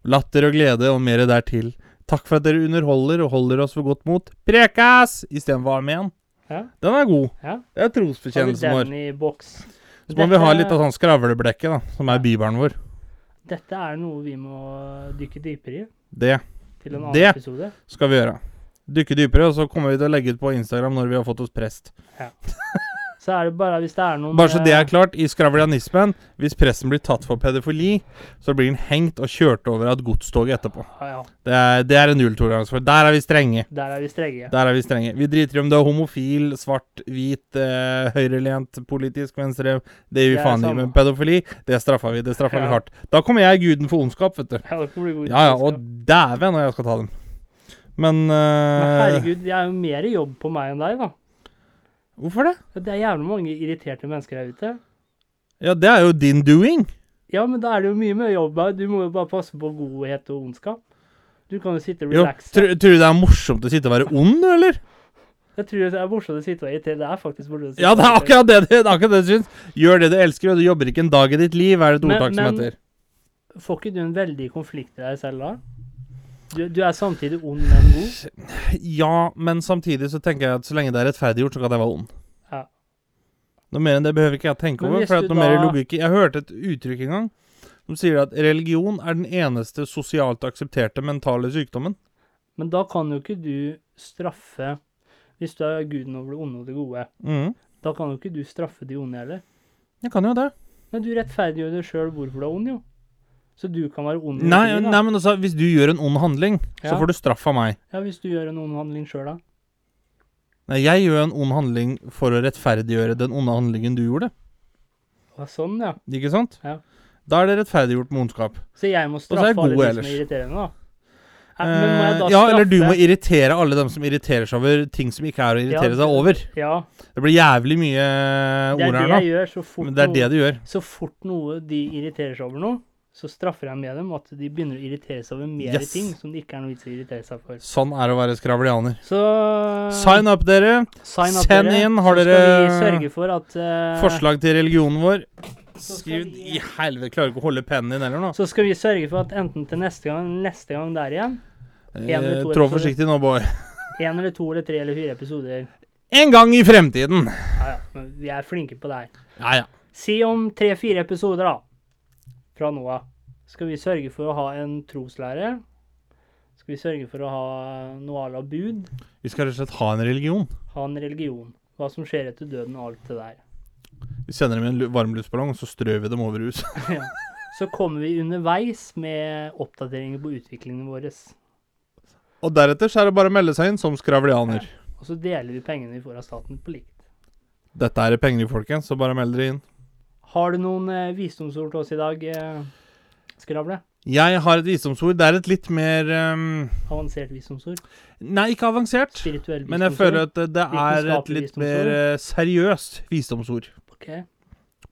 latter og glede og mer dertil. Takk for at dere underholder og holder oss for godt mot. Prekas! Istedenfor amen. Ja. Den er god. Ja. Det er trosbekjennelsen vår. Så må vi ha litt av sånn skravleblekket, da, som er bibelen vår. Dette er noe vi må dykke dypere i Det til en annen Det- episode. skal vi gjøre. Dykke dypere, og så kommer vi til å legge ut på Instagram når vi har fått oss prest. Så er det bare hvis det er noen Bare så det er eh, klart, i skravlianismen, hvis pressen blir tatt for pedofili, så blir den hengt og kjørt over av et godstog etterpå. Ja, ja. Det er, det er en nulltoleranse for. Der er vi strenge. Der er vi strenge. Der er vi strenge. Vi driter i om du er homofil, svart, hvit, eh, høyrelent, politisk, venstre Det gir vi faen i. med Men pedofili, det straffa vi. Det straffer vi hardt. Da kommer jeg guden for ondskap, vet du. Ja, det kommer bli god Ja ja, og dæven når jeg skal ta dem. Men, Men eh, herregud, det er jo mer jobb på meg enn deg, da. Hvorfor det? Det er jævlig mange irriterte mennesker her ute. Ja, det er jo din doing. Ja, men da er det jo mye mer jobb. her. Du må jo bare passe på godhet og ondskap. Du kan jo sitte og relaxe. tror, du det er morsomt å sitte og være ond, eller? Jeg tror det er morsomt å sitte og irritere. Det er faktisk morsomt å sitte Ja, det er akkurat det, det, akkurat det du syns. Gjør det du elsker, og du jobber ikke en dag i ditt liv, er det et ordtak som heter. men- Får ikke du en veldig konflikt i deg selv da? Du, du er samtidig ond, men god. Ja, men samtidig så tenker jeg at så lenge det er rettferdiggjort, så kan jeg være ond. Ja. Noe mer enn det behøver ikke jeg tenke over. For noe mer da- logikk i- Jeg hørte et uttrykk en gang som sier at religion er den eneste sosialt aksepterte mentale sykdommen. Men da kan jo ikke du straffe Hvis du er guden over det onde og det gode, mm. da kan jo ikke du straffe de onde heller. Jeg kan jo det. Men du rettferdiggjør det sjøl hvorfor du er ond, jo. Så du kan være ond. Nei, overfor nei, men altså, hvis du gjør en ond handling, så får du straff av meg. Ja, hvis du gjør en ond handling sjøl, da. Nei, jeg gjør en ond handling for å rettferdiggjøre den onde handlingen du gjorde. Ja, sånn, ja. Ikke sant? Ja. Da er det rettferdiggjort med ondskap. Så jeg må er straffe alle de ellers. som er irriterende, da. Eh, ja, eller du må irritere alle dem som irriterer seg over ting som ikke er å irritere Ja, seg over. Ja, Det blir jævlig mye det er ord det her jeg gjør. Så fort, Men det er det noe, gjør. så fort noe de irriterer seg over noe, så straffer jeg med dem at de begynner å irritere seg over mer Yes. ting som det ikke er noe vits i å irritere seg for. Sånn er det å være skravlianer. Så Sign up, dere. sign up Send dere, inn. Har dere sørge for at uh, forslag til religionen vår? Skriv vi- I helvete, klarer ikke å holde pennen din heller nå. Så skal vi sørge for at enten til neste gang neste gang der igjen, en Eh, Trå forsiktig nå, boy. én eller to eller tre eller fire episoder En gang i fremtiden. Ja, ja, men vi er flinke på det her. Ja, ja. Si om tre-fire episoder, da, fra nå av, skal vi sørge for å ha en troslære. Skal vi sørge for å ha noe à la bud. Vi skal rett og slett ha en religion. Ha en religion. Hva som skjer etter døden og alt det der. Vi sender dem i en varm varmluftballong, og så strør vi dem over huset. Ja. Så kommer vi underveis med oppdateringer på utviklingen vår. Og deretter så er det bare å melde seg inn som skravlianer. Og så deler vi pengene vi får av staten på likt. Dette er penger, folkens, så bare meld dere inn. Har du noen eh, visdomsord til oss i dag, eh, Skravle? Jeg har et visdomsord. Det er et litt mer um... Avansert visdomsord? Nei, ikke avansert. Spirituell visdomsord? Men jeg føler at det, er et litt mer eh, seriøst visdomsord. Ok.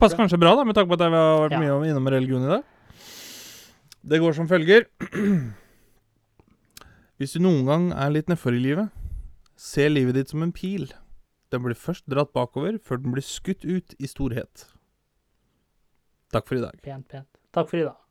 Passer kanskje bra, da, med tanke på at jeg har vært Ja. mye om- innom religion i dag. Det går som følger. Hvis du noen gang er litt nedfor i livet, se livet ditt som en pil. Den blir først dratt bakover, før den blir skutt ut i storhet. Takk for i dag. Pent, pent. Takk for i dag.